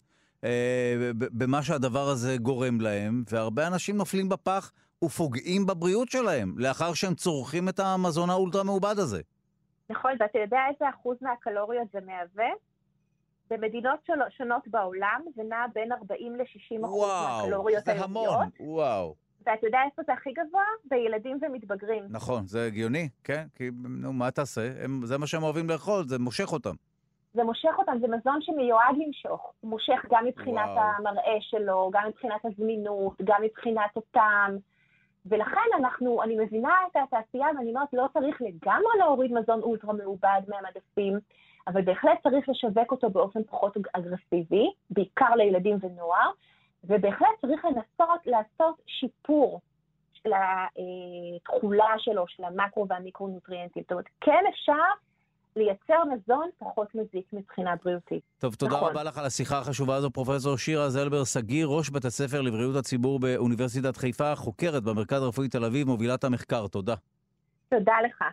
Speaker 2: במה שהדבר הזה גורם להם, והרבה אנשים נופלים בפח ופוגעים בבריאות שלהם, לאחר שהם צורכים את המזון האולטרה מעובד הזה.
Speaker 8: נכון, ואתה יודע איזה אחוז מהקלוריות זה מהווה? במדינות שונות בעולם זה נע בין 40 ל-60 אחוז מהקלוריות
Speaker 2: היומיות. וואו, זה המון, וואו.
Speaker 8: ואתה יודע איפה זה הכי גבוה? בילדים ומתבגרים.
Speaker 2: נכון, זה הגיוני, כן? כי נו, מה תעשה? הם, זה מה שהם אוהבים לאכול, זה מושך אותם.
Speaker 8: זה מושך אותם, זה מזון שמיועד למשוך. הוא מושך גם מבחינת
Speaker 2: וואו.
Speaker 8: המראה שלו, גם מבחינת הזמינות, גם מבחינת הטעם. ולכן אנחנו, אני מבינה את התעשייה ואני אומרת, לא צריך לגמרי להוריד מזון אולטרה מעובד מהמדפים, אבל בהחלט צריך לשווק אותו באופן פחות אגרסיבי, בעיקר לילדים ונוער, ובהחלט צריך לנסות לעשות שיפור של התכולה שלו, של המקרו והמיקרונוטריאנטים. זאת אומרת, כן אפשר לייצר מזון פחות מזיק מבחינה בריאותית.
Speaker 2: טוב, תודה
Speaker 8: נכון.
Speaker 2: רבה לך על השיחה החשובה הזו, פרופסור שירה זלבר שגיא, ראש בית הספר לבריאות הציבור באוניברסיטת חיפה, חוקרת במרכז הרפואי תל אביב, מובילת המחקר. תודה.
Speaker 8: תודה לך.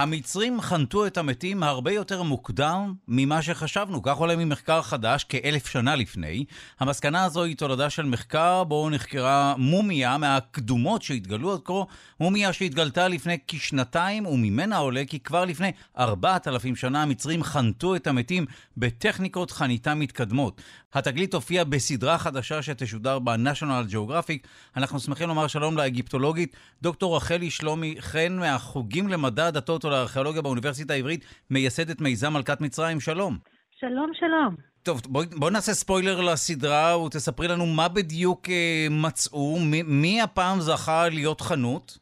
Speaker 2: המצרים חנתו את המתים הרבה יותר מוקדם ממה שחשבנו. כך עולה ממחקר חדש כאלף שנה לפני. המסקנה הזו היא תולדה של מחקר בו נחקרה מומיה מהקדומות שהתגלו עד כה, מומיה שהתגלתה לפני כשנתיים, וממנה עולה כי כבר לפני ארבעת אלפים שנה המצרים חנתו את המתים בטכניקות חניתה מתקדמות. התגלית הופיעה בסדרה חדשה שתשודר ב-National Geographic. אנחנו שמחים לומר שלום לאגיפטולוגית דוקטור רחלי שלומי חן מהחוגים למדע הדתות ולארכיאולוגיה באוניברסיטה העברית, מייסדת מיזם מלכת מצרים. שלום.
Speaker 9: שלום, שלום.
Speaker 2: טוב, בואי בוא נעשה ספוילר לסדרה ותספרי לנו מה בדיוק אה, מצאו, מי, מי הפעם זכה להיות חנות?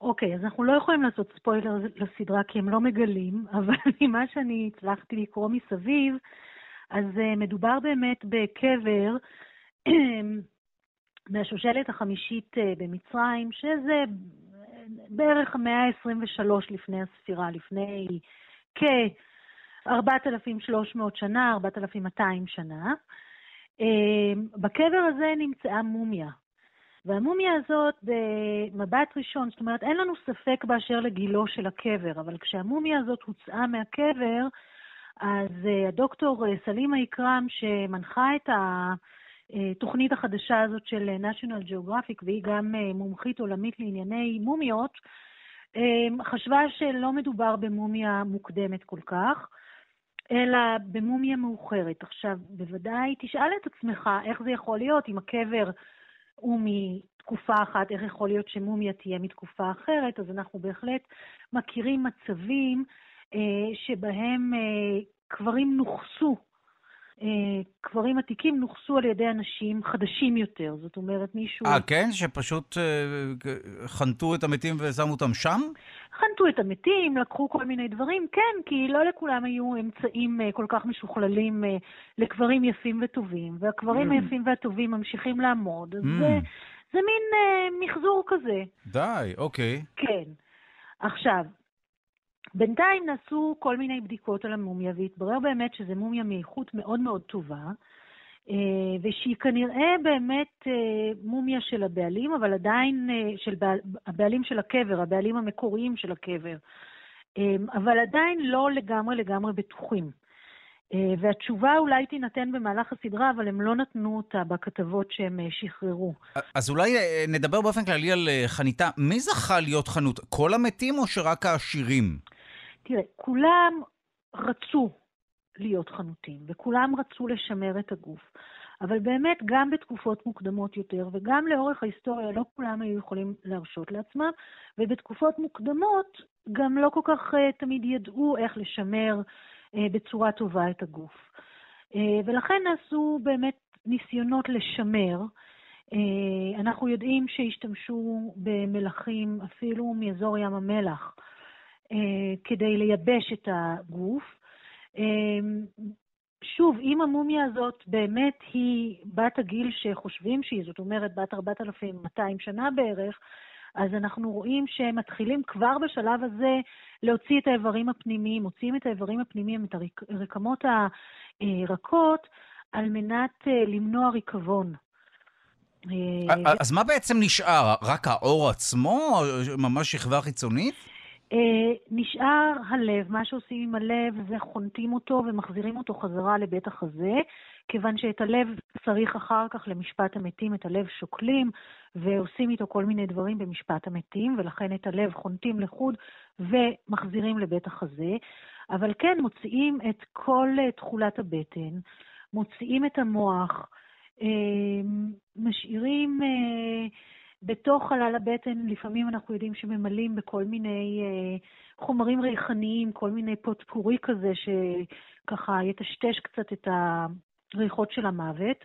Speaker 9: אוקיי, אז אנחנו לא יכולים לעשות ספוילר לסדרה כי הם לא מגלים, אבל ממה שאני הצלחתי לקרוא מסביב, אז uh, מדובר באמת בקבר מהשושלת החמישית uh, במצרים, שזה בערך המאה ה-23 לפני הספירה, לפני כ-4,300 שנה, 4,200 שנה. בקבר הזה נמצאה מומיה. והמומיה הזאת, במבט ראשון, זאת אומרת, אין לנו ספק באשר לגילו של הקבר, אבל כשהמומיה הזאת הוצאה מהקבר, אז uh, הדוקטור uh, סלימה איקרם, שמנחה את התוכנית החדשה הזאת של national geographic, והיא גם מומחית עולמית לענייני מומיות, uh, חשבה שלא מדובר במומיה מוקדמת כל כך, אלא במומיה מאוחרת. עכשיו, בוודאי תשאל את עצמך איך זה יכול להיות אם הקבר הוא מתקופה אחת, איך יכול להיות שמומיה תהיה מתקופה אחרת, אז אנחנו בהחלט מכירים מצבים אה, שבהם אה, קברים נוכסו, אה, קברים עתיקים נוכסו על ידי אנשים חדשים יותר, זאת אומרת מישהו...
Speaker 2: אה, כן? שפשוט אה, חנתו את המתים ושמו אותם שם?
Speaker 9: חנתו את המתים, לקחו כל מיני דברים, כן, כי לא לכולם היו אמצעים אה, כל כך משוכללים אה, לקברים יפים וטובים, והקברים
Speaker 2: Mm.
Speaker 9: היפים והטובים ממשיכים לעמוד, אז
Speaker 2: Mm.
Speaker 9: זה, זה מין אה, מחזור כזה.
Speaker 2: די, אוקיי.
Speaker 9: כן. עכשיו, בינתיים נעשו כל מיני בדיקות על המומיה, והתברר באמת שזו מומיה מאיכות מאוד מאוד טובה, אה, ושהיא כנראה באמת אה, מומיה של הבעלים, אבל עדיין אה, של בעל, הבעלים של הקבר, הבעלים המקוריים של הקבר, אבל עדיין לא לגמרי לגמרי בטוחים. אה, והתשובה אולי תינתן במהלך הסדרה, אבל הם לא נתנו אותה בכתבות שהם אה, שחררו.
Speaker 2: אז אולי אה, נדבר באופן כללי על חניתה. מי זכה להיות חנות? כל המתים או שרק העשירים?
Speaker 9: תראה, כולם רצו להיות חנותים, וכולם רצו לשמר את הגוף. אבל באמת, גם בתקופות מוקדמות יותר, וגם לאורך ההיסטוריה, לא כולם היו יכולים להרשות לעצמם, ובתקופות מוקדמות גם לא כל כך uh, תמיד ידעו איך לשמר בצורה טובה את הגוף. Uh, ולכן נעשו באמת ניסיונות לשמר. Uh, אנחנו יודעים שהשתמשו במלחים אפילו מאזור ים המלח. אה, כדי לייבש את הגוף. אה, שוב, אם המומיה הזאת באמת היא בת הגיל שחושבים שהיא, זאת אומרת בת 4,200 שנה בערך, אז אנחנו רואים שהם מתחילים כבר בשלב הזה להוציא את האיברים הפנימיים, מוציאים את האיברים הפנימיים, את הרקמות הרכות, על מנת אה, למנוע ריקבון.
Speaker 2: אז מה בעצם נשאר? רק העור עצמו? ממש שכבה חיצונית?
Speaker 9: Uh, נשאר הלב, מה שעושים עם הלב זה חונטים אותו ומחזירים אותו חזרה לבית החזה, כיוון שאת הלב צריך אחר כך למשפט המתים, את הלב שוקלים ועושים איתו כל מיני דברים במשפט המתים, ולכן את הלב חונטים לחוד ומחזירים לבית החזה, אבל כן מוציאים את כל uh, תכולת הבטן, מוציאים את המוח, uh, משאירים... Uh, בתוך חלל הבטן לפעמים אנחנו יודעים שממלאים בכל מיני אה, חומרים ריחניים, כל מיני פוטפורי כזה, שככה יטשטש קצת את הריחות של המוות.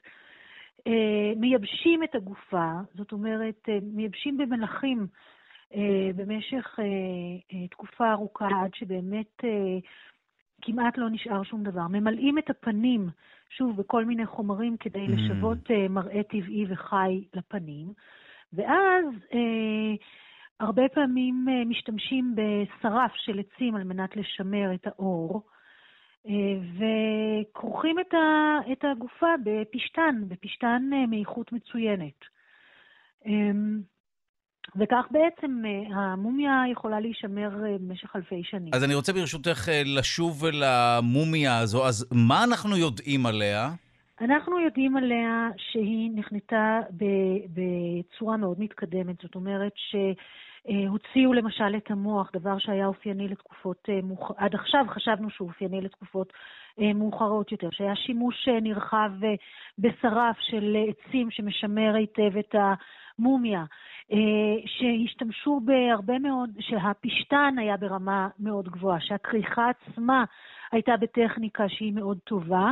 Speaker 9: אה, מייבשים את הגופה, זאת אומרת, אה, מייבשים במלחים אה, במשך תקופה ארוכה, עד שבאמת כמעט לא נשאר שום דבר. ממלאים את הפנים, שוב, בכל מיני חומרים כדי mm. לשוות מראה טבעי וחי לפנים, ואז הרבה פעמים משתמשים בשרף של עצים על מנת לשמר את האור. וכורכים את, ה, את הגופה בפשתן, בפשתן אה, מאיכות מצוינת. אמ, וכך בעצם אה, המומיה יכולה להישמר אה, במשך אלפי שנים.
Speaker 2: אז אני רוצה ברשותך לשוב אל המומיה הזו. אז מה אנחנו יודעים עליה?
Speaker 9: אנחנו יודעים עליה שהיא נחנתה בצורה מאוד מתקדמת. זאת אומרת ש... אה, הוציאו למשל את המוח, דבר שהיה אופייני לתקופות, אה, עד עכשיו חשבנו שהוא אופייני לתקופות אה, מאוחרות יותר, שהיה שימוש נרחב בשרף של עצים שמשמר היטב את המומיה, שהשתמשו בהרבה מאוד, שהפשתן היה ברמה מאוד גבוהה, שהכריכה עצמה הייתה בטכניקה שהיא מאוד טובה,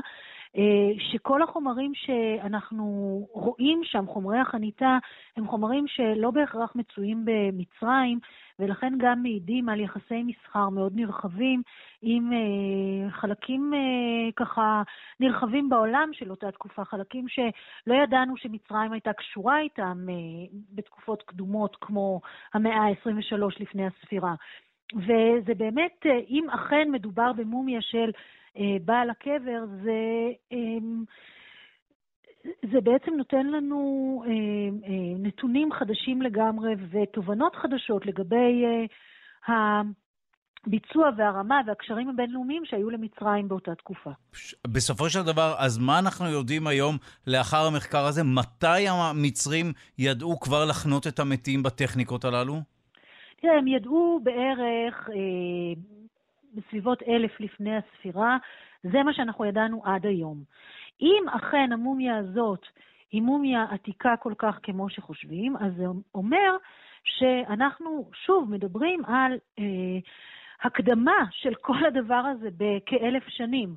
Speaker 9: שכל החומרים שאנחנו רואים שם, חומרי החניתה, הם חומרים שלא בהכרח מצויים במצרים, ולכן גם מעידים על יחסי מסחר מאוד נרחבים עם אה, חלקים אה, ככה נרחבים בעולם של אותה תקופה, חלקים שלא ידענו שמצרים הייתה קשורה איתם בתקופות קדומות כמו המאה ה-23 לפני הספירה. וזה באמת, אם אכן מדובר במומיה של אה, בעל הקבר, זה, אמ, זה בעצם נותן לנו אה, אה, נתונים חדשים לגמרי ותובנות חדשות לגבי הביצוע והרמה והקשרים הבינלאומיים שהיו למצרים באותה תקופה.
Speaker 2: בסופו של דבר, אז מה אנחנו יודעים היום לאחר המחקר הזה? מתי המצרים ידעו כבר לחנות את המתים בטכניקות הללו?
Speaker 9: תראה, הם ידעו בערך אה, בסביבות אלף לפני הספירה, זה מה שאנחנו ידענו עד היום. אם אכן המומיה הזאת היא מומיה עתיקה כל כך כמו שחושבים, אז זה אומר שאנחנו שוב מדברים על אה, הקדמה של כל הדבר הזה בכאלף שנים.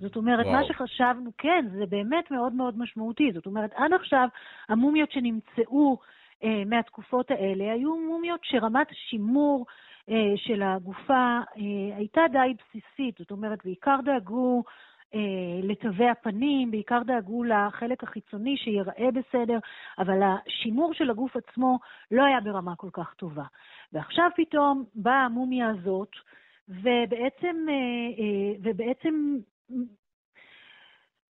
Speaker 9: זאת אומרת, וואו. מה שחשבנו, כן, זה באמת מאוד מאוד משמעותי. זאת אומרת, עד עכשיו המומיות שנמצאו אה, מהתקופות האלה היו מומיות שרמת השימור של הגופה אה, הייתה די בסיסית, זאת אומרת, בעיקר דאגו אה, לתווי הפנים, בעיקר דאגו לחלק החיצוני שיראה בסדר, אבל השימור של הגוף עצמו לא היה ברמה כל כך טובה. ועכשיו פתאום באה המומיה הזאת, ובעצם, ובעצם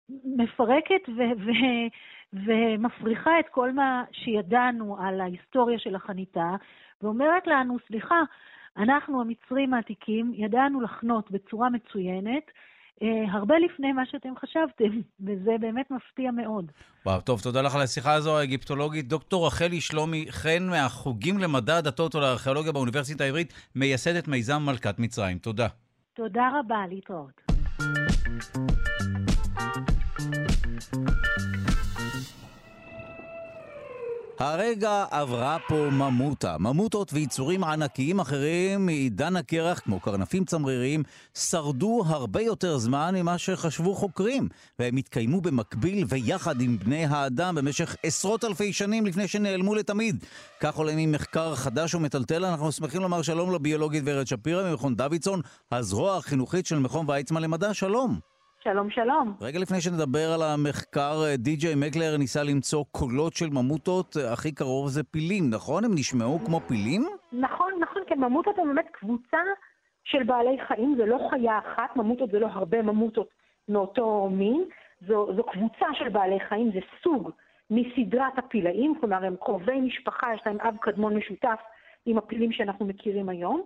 Speaker 9: מפרקת ו- ו- ומפריחה את כל מה שידענו על ההיסטוריה של החניתה, ואומרת לנו, סליחה, אנחנו, המצרים העתיקים, ידענו לחנות בצורה מצוינת, אה, הרבה לפני מה שאתם חשבתם, וזה באמת מפתיע מאוד.
Speaker 2: וואו, טוב, תודה לך על השיחה הזו, האגיפטולוגית. דוקטור רחלי שלומי חן מהחוגים למדע הדתות ולארכיאולוגיה באוניברסיטה העברית, מייסדת מיזם מלכת מצרים. תודה.
Speaker 9: תודה רבה, להתראות.
Speaker 2: הרגע עברה פה ממוטה. ממוטות ויצורים ענקיים אחרים מעידן הקרח, כמו קרנפים צמריריים, שרדו הרבה יותר זמן ממה שחשבו חוקרים, והם התקיימו במקביל ויחד עם בני האדם במשך עשרות אלפי שנים לפני שנעלמו לתמיד. כך עולה ממחקר חדש ומטלטל, אנחנו שמחים לומר שלום לביולוגית ורד שפירא ממכון דוידסון, הזרוע החינוכית של מכון ויצמן למדע. שלום.
Speaker 10: שלום, שלום.
Speaker 2: רגע לפני שנדבר על המחקר, אה, די.ג'יי מקלר ניסה למצוא קולות של ממוטות, אה, הכי קרוב זה פילים, נכון? הם נשמעו כמו פילים?
Speaker 10: נכון, נכון, כן, ממוטות הם באמת קבוצה של בעלי חיים, זה לא חיה אחת, ממוטות זה לא הרבה ממוטות מאותו מין, זו, זו קבוצה של בעלי חיים, זה סוג מסדרת הפילאים, כלומר הם קרובי משפחה, יש להם אב קדמון משותף עם הפילים שאנחנו מכירים היום,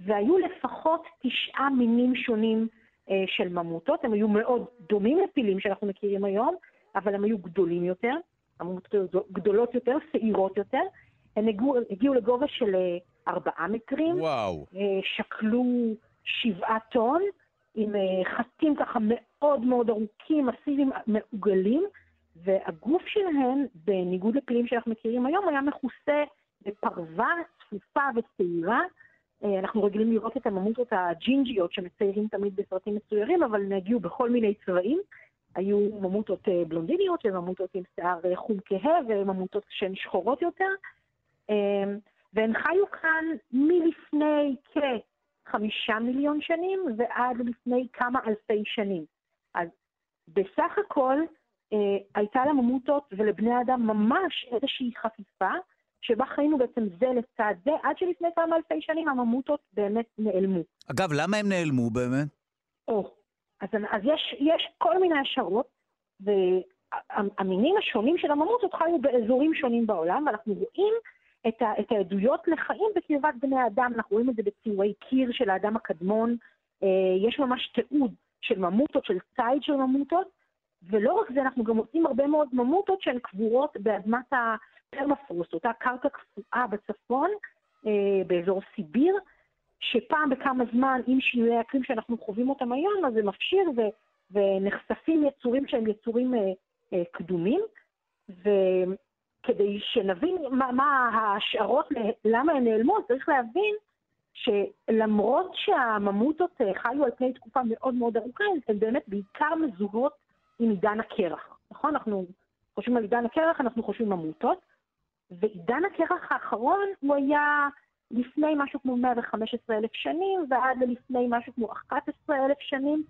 Speaker 10: והיו לפחות תשעה מינים שונים של ממוטות, הם היו מאוד דומים לפילים שאנחנו מכירים היום, אבל הם היו גדולים יותר, הממוטות היו גדולות יותר, שעירות יותר. הם הגיעו, הגיעו לגובה של אה, ארבעה מטרים.
Speaker 2: וואו.
Speaker 10: אה, שקלו שבעה טון, עם חטים ככה מאוד מאוד ארוכים, מסיביים, מעוגלים, והגוף שלהן, בניגוד לכלים שאנחנו מכירים היום, היה מכוסה בפרווה צפופה וצעירה. אה, אנחנו רגילים לראות את הממוטות הג'ינג'יות שמציירים תמיד בסרטים מצוירים, אבל הן הגיעו בכל מיני צבעים. היו ממוטות אה, בלונדיניות וממוטות עם שיער אה, חום כהה וממוטות שהן שחורות יותר. והן חיו כאן מלפני כחמישה מיליון שנים ועד לפני כמה אלפי שנים. אז בסך הכל הייתה לממוטות ולבני אדם ממש איזושהי חפיפה, שבה חיינו בעצם זה לצד זה, עד שלפני כמה אלפי שנים הממוטות באמת נעלמו.
Speaker 2: אגב, למה הם נעלמו באמת?
Speaker 10: או, אז, אז יש, יש כל מיני השערות, והמינים השונים של הממוטות חיו באזורים שונים בעולם, ואנחנו רואים את, ה, את העדויות לחיים בקרבת בני אדם, אנחנו רואים את זה בציורי קיר של האדם הקדמון, אה, יש ממש תיעוד של ממוטות, של ציד של ממוטות, ולא רק זה, אנחנו גם מוצאים הרבה מאוד ממוטות שהן קבורות באדמת הפרמפרוסט, אותה קרקע קפואה בצפון, אה, באזור סיביר, שפעם בכמה זמן, עם שינויי אקלים שאנחנו חווים אותם היום, אז זה מפשיר ו, ונחשפים יצורים שהם יצורים אה, אה, קדומים. וכדי שנבין מה, מה ההשערות, למה הן נעלמו, צריך להבין שלמרות שהממוטות אה, חיו על פני תקופה מאוד מאוד ארוכה, הן באמת בעיקר מזוהות עם עידן הקרח, נכון? אנחנו חושבים על עידן הקרח, אנחנו חושבים ממוטות, ועידן הקרח האחרון הוא היה לפני משהו כמו 115 אלף שנים, ועד ללפני משהו כמו 11 אלף שנים,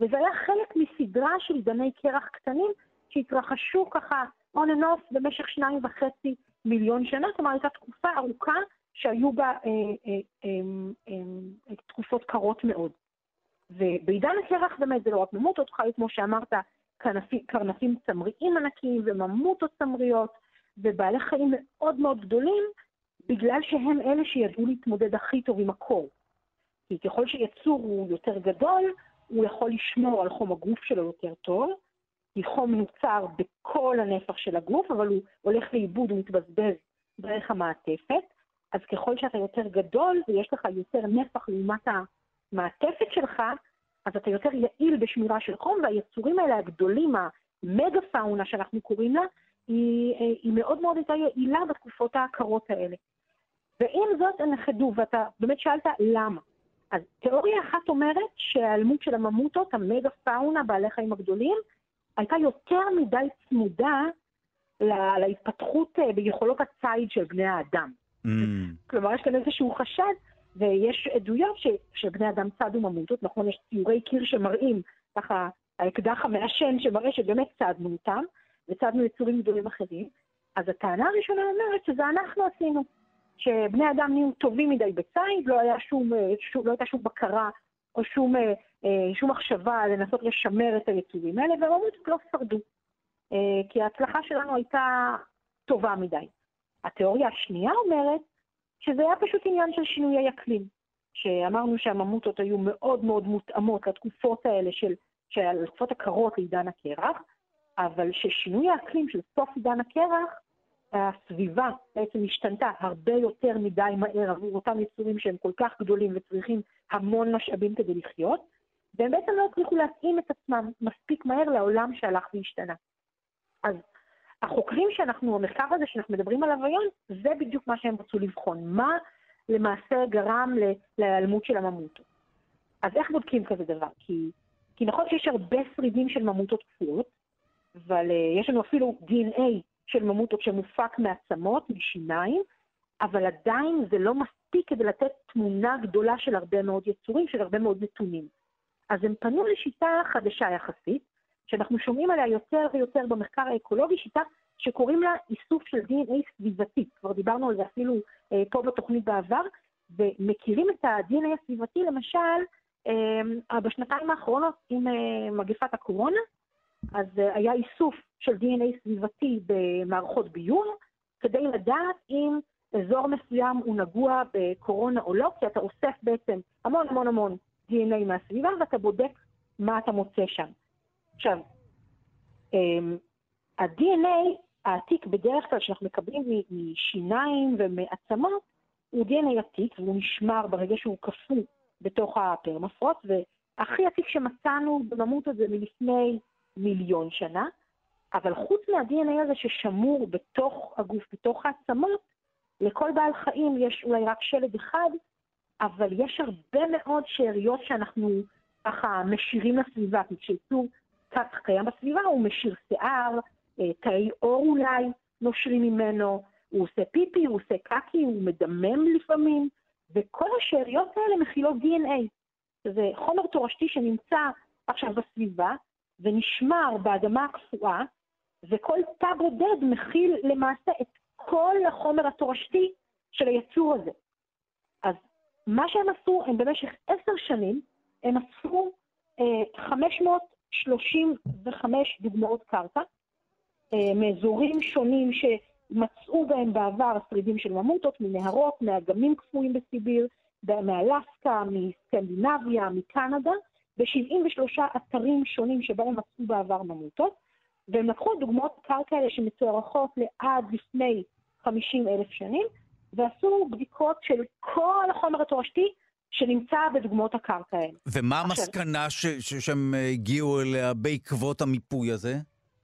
Speaker 10: וזה היה חלק מסדרה של עידני קרח קטנים שהתרחשו ככה on and off במשך שניים וחצי מיליון שנה, כלומר הייתה תקופה ארוכה שהיו בה אה, אה, אה, אה, אה, תקופות קרות מאוד. ובעידן הקרח באמת זה לא רק ממוטות, חיו כמו שאמרת, קרנפים צמריים ענקיים וממוטות צמריות ובעלי חיים מאוד מאוד גדולים, בגלל שהם אלה שידעו להתמודד הכי טוב עם הקור. כי ככל שיצור הוא יותר גדול, הוא יכול לשמור על חום הגוף שלו יותר טוב, כי חום נוצר בכל הנפח של הגוף, אבל הוא הולך לאיבוד ומתבזבז דרך המעטפת. אז ככל שאתה יותר גדול ויש לך יותר נפח לעומת המעטפת שלך, אז אתה יותר יעיל בשמירה של חום, והיצורים האלה הגדולים, המגה פאונה שאנחנו קוראים לה, היא, היא מאוד מאוד הייתה יעילה בתקופות הקרות האלה. ועם זאת הם נכחדו, ואתה באמת שאלת למה. אז תיאוריה אחת אומרת שההיעלמות של הממוטות, המגה פאונה, בעלי חיים הגדולים, הייתה יותר מדי צמודה לה, להתפתחות אה, ביכולות הציד של בני האדם. Mm. כלומר, יש כאן איזשהו חשד ויש עדויות ש, שבני אדם צדו ממוטות, נכון? יש ציורי קיר שמראים, ככה, האקדח המעשן שמראה שבאמת צדנו אותם, וצדנו יצורים גדולים אחרים. אז הטענה הראשונה אומרת שזה אנחנו עשינו. שבני אדם נהיו טובים מדי בציד, לא, שום, שום, לא הייתה שום בקרה או שום, אה, שום מחשבה לנסות לשמר את היצורים האלה, והממוטות לא שרדו. אה, כי ההצלחה שלנו הייתה טובה מדי. התיאוריה השנייה אומרת שזה היה פשוט עניין של שינויי אקלים. שאמרנו שהממוטות היו מאוד מאוד מותאמות לתקופות האלה של, של לתקופות הקרות לעידן הקרח, אבל ששינוי האקלים של סוף עידן הקרח, הסביבה בעצם השתנתה הרבה יותר מדי מהר עבור אותם יצורים שהם כל כך גדולים וצריכים המון משאבים כדי לחיות, והם בעצם לא הצליחו להתאים את עצמם מספיק מהר לעולם שהלך והשתנה. אז החוקרים שאנחנו, המחקר הזה שאנחנו מדברים עליו היום, זה בדיוק מה שהם רצו לבחון. מה למעשה גרם להיעלמות של הממוטות. אז איך בודקים כזה דבר? כי, כי נכון שיש הרבה שרידים של ממוטות קפואות, אבל uh, יש לנו אפילו DNA של ממוטות שמופק מעצמות, משיניים, אבל עדיין זה לא מספיק כדי לתת תמונה גדולה של הרבה מאוד יצורים, של הרבה מאוד נתונים. אז הם פנו לשיטה חדשה יחסית, שאנחנו שומעים עליה יותר ויותר במחקר האקולוגי, שיטה שקוראים לה איסוף של DNA סביבתי. כבר דיברנו על זה אפילו אה, פה בתוכנית בעבר, ומכירים את ה-DNA הסביבתי למשל אה, בשנתיים האחרונות עם אה, מגפת הקורונה, אז אה, היה איסוף של DNA סביבתי במערכות ביון, כדי לדעת אם אזור מסוים הוא נגוע בקורונה או לא, כי אתה אוסף בעצם המון המון המון DNA מהסביבה ואתה בודק מה אתה מוצא שם. עכשיו, אמ, ה-DNA העתיק בדרך כלל שאנחנו מקבלים משיניים ומעצמות, הוא DNA עתיק והוא נשמר ברגע שהוא קפוא בתוך הפרמפרוט, והכי עתיק שמצאנו בממות הזה מלפני מיליון שנה, אבל חוץ מה-DNA הזה ששמור בתוך הגוף, בתוך העצמות, לכל בעל חיים יש אולי רק שלד אחד, אבל יש הרבה מאוד שאריות שאנחנו ככה משירים לסביבה, כי כשיצור קק קיים בסביבה הוא משיר שיער, אה, תאי עור אולי נושרים ממנו, הוא עושה פיפי, הוא עושה קקי, הוא מדמם לפעמים, וכל השאריות האלה מכילות DNA. זה חומר תורשתי שנמצא עכשיו בסביבה ונשמר באדמה הקפואה, וכל תא בודד מכיל למעשה את כל החומר התורשתי של היצור הזה. אז מה שהם עשו, הם במשך עשר שנים, הם אספו אה, 535 דוגמאות קרקע, אה, מאזורים שונים שמצאו בהם בעבר שרידים של ממוטות, מנהרות, מאגמים קפואים בסיביר, מאלסקה, מסקנדינביה, מקנדה, ב-73 אתרים שונים שבהם מצאו בעבר ממוטות, והם לקחו דוגמאות הקרקע האלה שמצוערכות לעד לפני 50 אלף שנים, ועשו בדיקות של כל החומר התורשתי שנמצא בדוגמאות הקרקע האלה.
Speaker 2: ומה המסקנה שהם הגיעו אליה בעקבות המיפוי הזה?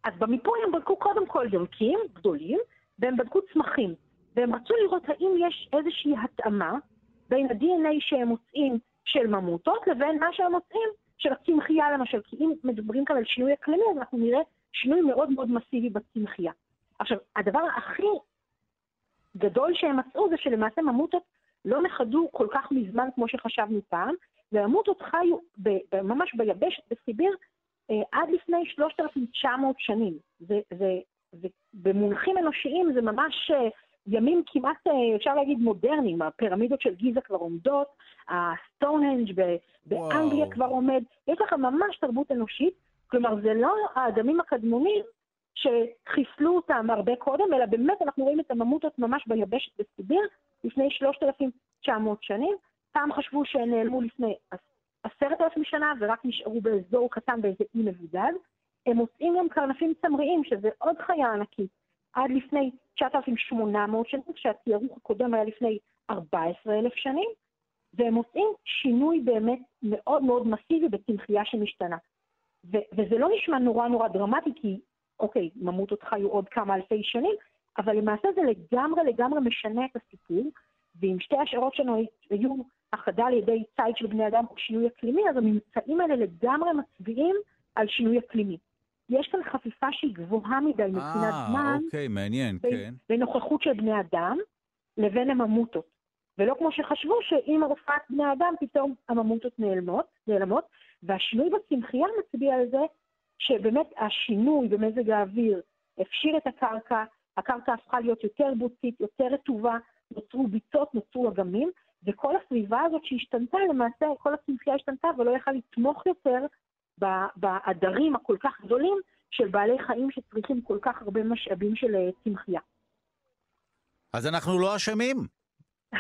Speaker 10: אז במיפוי הם בדקו קודם כל יונקים גדולים, והם בדקו צמחים. והם רצו לראות האם יש איזושהי התאמה בין ה-DNA שהם מוצאים של ממוטות לבין מה שהם מוצאים של הצמחייה למשל. כי אם מדברים כאן על שינוי אקלימי, אז אנחנו נראה שינוי מאוד מאוד מסיבי בצמחייה. עכשיו, הדבר הכי גדול שהם מצאו זה שלמעשה ממוטות לא נכחדו כל כך מזמן כמו שחשבנו פעם, וממוטות חיו ב- ממש ביבשת בסיביר אה, עד לפני 3,900 שנים. זה, זה, זה, אנושיים זה ממש אה, ימים כמעט, אה, אפשר להגיד, מודרניים. הפירמידות של גיזה כבר עומדות, הסטונהנג' באנגליה כבר עומד. יש לך ממש תרבות אנושית, כלומר זה לא האדמים הקדמונים שחיסלו אותם הרבה קודם, אלא באמת אנחנו רואים את הממוטות ממש ביבשת בסיביר לפני 3,900 שנים. פעם חשבו שהן נעלמו לפני עשרת אלפים שנה ורק נשארו באזור קטן באיזה אי מבודד. הם מוצאים גם קרנפים צמריים, שזה עוד חיה ענקית, עד לפני 9,800 שנים, כשהתיארוך הקודם היה לפני 14,000 שנים, והם מוצאים שינוי באמת מאוד מאוד מסיבי בצמחייה שמשתנה. ו- וזה לא נשמע נורא נורא דרמטי, כי אוקיי, ממוטות חיו עוד כמה אלפי שנים, אבל למעשה זה לגמרי לגמרי משנה את הסיפור, ואם שתי השערות שלנו היו הכחדה על ידי ציד של בני אדם או שינוי אקלימי, אז הממצאים האלה לגמרי מצביעים על שינוי אקלימי. יש כאן חפיפה שהיא גבוהה מדי מבחינת זמן.
Speaker 2: אה, אוקיי, מעניין, בין, כן.
Speaker 10: בנוכחות של בני אדם לבין הממוטות. ולא כמו שחשבו שעם הופעת בני אדם פתאום הממוטות נעלמות, נעלמות, והשינוי בצמחייה מצביע על זה שבאמת השינוי במזג האוויר הפשיר את הקרקע, הקרקע הפכה להיות יותר בוצית, יותר רטובה, נוצרו ביצות, נוצרו אגמים, וכל הסביבה הזאת שהשתנתה, למעשה כל הצמחייה השתנתה ולא יכלה לתמוך יותר בעדרים הכל כך גדולים של בעלי חיים שצריכים כל כך הרבה משאבים של אה, צמחייה.
Speaker 2: אז אנחנו לא אשמים.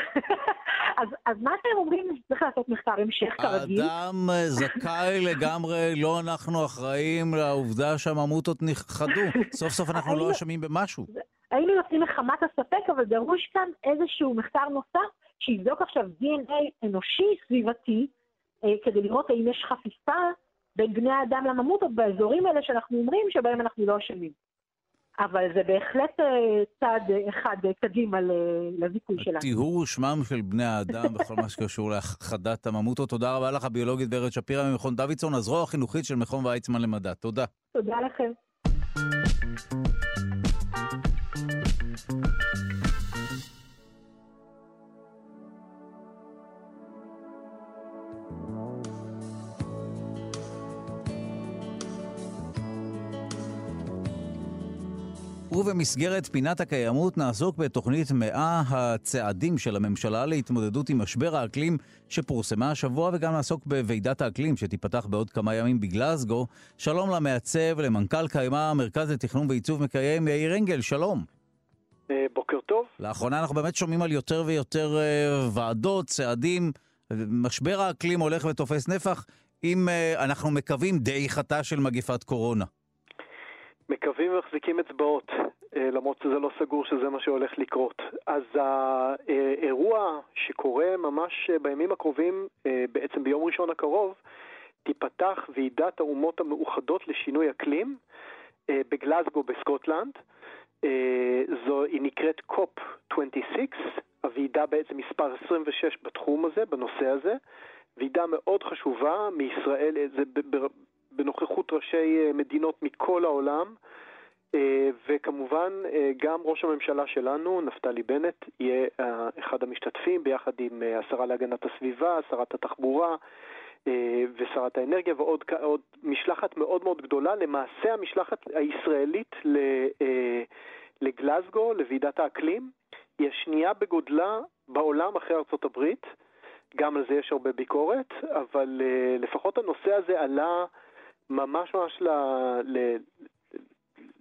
Speaker 10: אז, אז מה שהם אומרים, צריך לעשות מחקר המשך כרגיל.
Speaker 2: האדם זכאי לגמרי, לא אנחנו אחראים לעובדה שהממוטות נכחדו. סוף סוף אנחנו לא אשמים במשהו.
Speaker 10: היינו יוצאים מחמת הספק, אבל דרוש כאן איזשהו מחקר נוסף שיבדוק עכשיו DNA אנושי סביבתי, אה, כדי לראות האם יש חפיפה בין בני האדם לממוטות באזורים האלה שאנחנו אומרים שבהם אנחנו לא אשמים. אבל זה בהחלט אה, צעד אחד קדימה לזיכוי שלנו.
Speaker 2: טיהור שמם של בני האדם בכל מה שקשור להכחדת הממוטות. תודה רבה לך, הביולוגית ורד שפירא ממכון דוידסון, הזרוע החינוכית של מכון ויצמן למדע. תודה.
Speaker 10: תודה לכם.
Speaker 2: ובמסגרת פינת הקיימות נעסוק בתוכנית 100 הצעדים של הממשלה להתמודדות עם משבר האקלים שפורסמה השבוע וגם נעסוק בוועידת האקלים שתיפתח בעוד כמה ימים בגלזגו. שלום למעצב, למנכ"ל קיימה, מרכז לתכנון ועיצוב מקיים, יאיר אנגל, שלום.
Speaker 11: אה, בוקר טוב.
Speaker 2: לאחרונה אנחנו באמת שומעים על יותר ויותר אה, ועדות, צעדים. משבר האקלים הולך ותופס נפח, אם אה, אנחנו מקווים דעיכתה של מגיפת קורונה.
Speaker 11: מקווים ומחזיקים אצבעות, אה, למרות שזה לא סגור שזה מה שהולך לקרות. אז האירוע שקורה ממש בימים הקרובים, אה, בעצם ביום ראשון הקרוב, תיפתח ועידת האומות המאוחדות לשינוי אקלים, בגלזגו בסקוטלנד. זו, היא נקראת קופ 26, הוועידה בעצם מספר 26 בתחום הזה, בנושא הזה. ועידה מאוד חשובה מישראל, זה בנוכחות ראשי מדינות מכל העולם. אה, וכמובן אה, גם ראש הממשלה שלנו, נפתלי בנט, יהיה אה, אחד המשתתפים ביחד עם השרה להגנת הסביבה, שרת התחבורה ושרת האנרגיה ועוד עוד משלחת מאוד מאוד גדולה, למעשה המשלחת הישראלית לגלזגו, לוועידת האקלים, היא השנייה בגודלה בעולם אחרי ארצות הברית, גם על זה יש הרבה ביקורת, אבל לפחות הנושא הזה עלה ממש ממש ל, ל,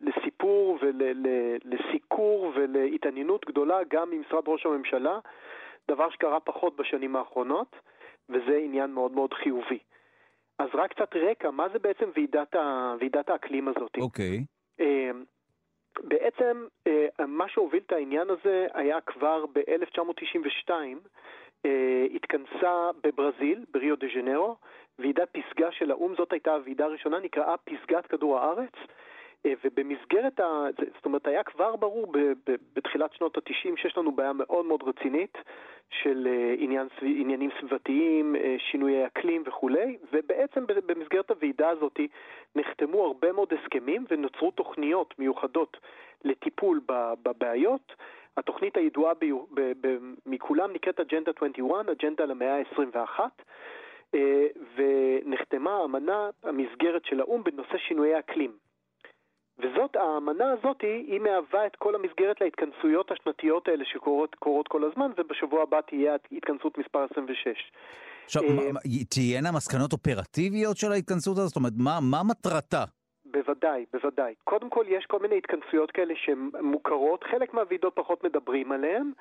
Speaker 11: לסיפור ולסיקור ולהתעניינות גדולה גם ממשרד ראש הממשלה, דבר שקרה פחות בשנים האחרונות, וזה עניין מאוד מאוד חיובי. אז רק קצת רקע, מה זה בעצם ועידת, ה... ועידת האקלים הזאת?
Speaker 2: אוקיי. Okay.
Speaker 11: אמ, בעצם אה, מה שהוביל את העניין הזה היה כבר ב-1992, אה, התכנסה בברזיל, בריו דה ז'נרו, ועידת פסגה של האו"ם, זאת הייתה הוועידה הראשונה, נקראה פסגת כדור הארץ, אה, ובמסגרת, ה... זאת אומרת, היה כבר ברור ב, ב, בתחילת שנות ה-90 שיש לנו בעיה מאוד מאוד רצינית של אה, עניין, עניינים סביבתיים, אה, שינויי אקלים וכולי, ובעצם במסגרת הוועידה הזאת נחתמו הרבה מאוד הסכמים ונוצרו תוכניות מיוחדות לטיפול בבעיות. התוכנית הידועה ב, ב, ב, מכולם נקראת אג'נדה 21, אג'נדה למאה ה-21. ונחתמה אמנה, המסגרת של האו"ם בנושא שינויי אקלים. וזאת, האמנה הזאת היא מהווה את כל המסגרת להתכנסויות השנתיות האלה שקורות כל הזמן, ובשבוע הבא תהיה התכנסות מספר 26.
Speaker 2: עכשיו, אה, תהיינה מסקנות אופרטיביות של ההתכנסות הזאת? זאת אומרת, מה, מה מטרתה?
Speaker 11: בוודאי, בוודאי. קודם כל, יש כל מיני התכנסויות כאלה שהן מוכרות, חלק מהוועידות פחות מדברים עליהן.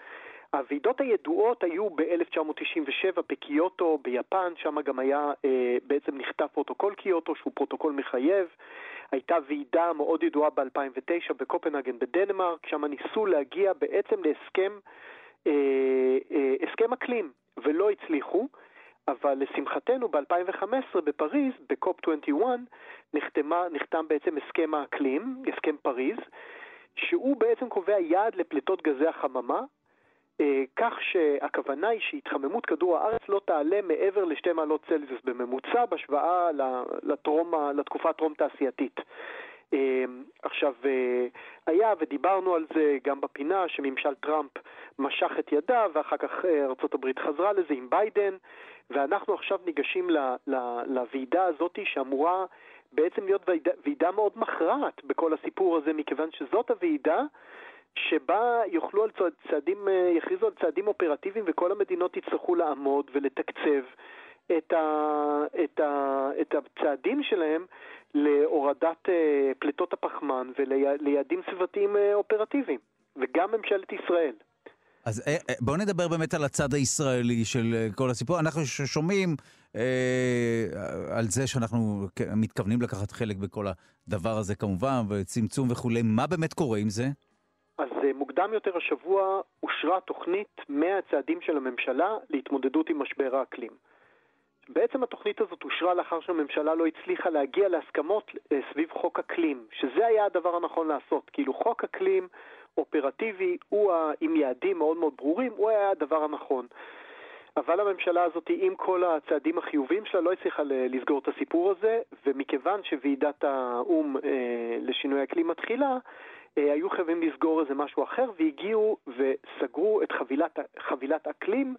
Speaker 11: הוועידות הידועות היו ב-1997 בקיוטו, ביפן, שם גם היה, אה, בעצם נכתב פרוטוקול קיוטו, שהוא פרוטוקול מחייב. הייתה ועידה מאוד ידועה ב-2009 בקופנהגן בדנמרק, שם ניסו להגיע בעצם להסכם אה, אה, הסכם אקלים, ולא הצליחו. אבל לשמחתנו ב-2015 בפריז, ב COP 21, נחתמה, נחתם בעצם הסכם האקלים, הסכם פריז, שהוא בעצם קובע יעד לפליטות גזי החממה, אה, כך שהכוונה היא שהתחממות כדור הארץ לא תעלה מעבר לשתי מעלות צלזיוס בממוצע בהשוואה לטרום, לתקופה הטרום-תעשייתית. אה, עכשיו, אה, היה, ודיברנו על זה גם בפינה, שממשל טראמפ משך את ידיו, ואחר כך ארה"ב חזרה לזה עם ביידן, ואנחנו עכשיו ניגשים לוועידה הזאת שאמורה בעצם להיות ועידה, מאוד מכרעת בכל הסיפור הזה, מכיוון שזאת הוועידה שבה יוכלו על צעדים, אה, יכריזו על צעדים אופרטיביים וכל המדינות יצטרכו לעמוד ולתקצב את, ה, את, ה, את הצעדים שלהם להורדת אה, פליטות הפחמן וליעדים סביבתיים אה, אופרטיביים, וגם ממשלת ישראל.
Speaker 2: אז בואו נדבר באמת על הצד הישראלי של כל הסיפור. אנחנו שומעים אה, על זה שאנחנו מתכוונים לקחת חלק בכל הדבר הזה כמובן, וצמצום וכולי. מה באמת קורה עם זה?
Speaker 11: אז אה, מוקדם יותר השבוע אושרה תוכנית 100 הצעדים של הממשלה להתמודדות עם משבר האקלים. בעצם התוכנית הזאת אושרה לאחר שהממשלה לא הצליחה להגיע להסכמות אה, סביב חוק אקלים, שזה היה הדבר הנכון לעשות. כאילו חוק אקלים אופרטיבי, הוא עם יעדים מאוד מאוד ברורים, הוא היה הדבר הנכון. אבל הממשלה הזאת, עם כל הצעדים החיוביים שלה, לא הצליחה לסגור את הסיפור הזה, ומכיוון שוועידת האו"ם אה, לשינוי אקלים מתחילה, אה, היו חייבים לסגור איזה משהו אחר, והגיעו וסגרו את חבילת, חבילת אקלים.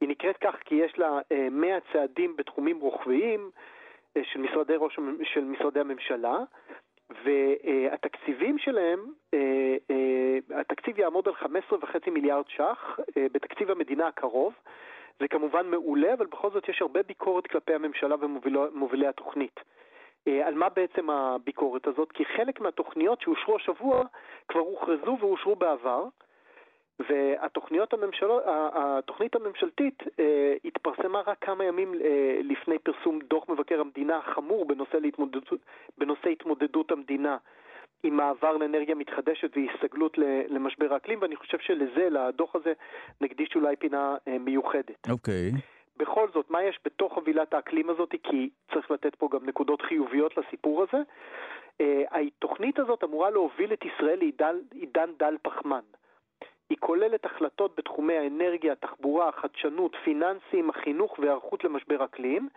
Speaker 11: היא נקראת כך כי יש לה 100 אה, צעדים בתחומים רוחביים אה, של משרדי, ראש, של משרדי הממשלה, והתקציבים שלהם, התקציב יעמוד על 15.5 מיליארד ש"ח בתקציב המדינה הקרוב. זה כמובן מעולה, אבל בכל זאת יש הרבה ביקורת כלפי הממשלה ומובילי התוכנית. אה, על מה בעצם הביקורת הזאת? כי חלק מהתוכניות שאושרו השבוע כבר הוכרזו ואושרו בעבר, והתוכנית הממשל... הממשלתית אה, התפרסמה רק כמה ימים אה, לפני פרסום דוח מבקר המדינה החמור בנושא, להתמודדות, בנושא התמודדות המדינה עם מעבר לאנרגיה מתחדשת והסתגלות למשבר האקלים, ואני חושב שלזה, לדוח הזה, נקדיש אולי פינה מיוחדת.
Speaker 2: אוקיי. Okay.
Speaker 11: בכל זאת, מה יש בתוך חבילת האקלים הזאת, כי צריך לתת פה גם נקודות חיוביות לסיפור הזה. התוכנית הזאת אמורה להוביל את ישראל לעידן דל פחמן. היא כוללת החלטות בתחומי האנרגיה, התחבורה, החדשנות, פיננסים, החינוך והיערכות למשבר אקלים,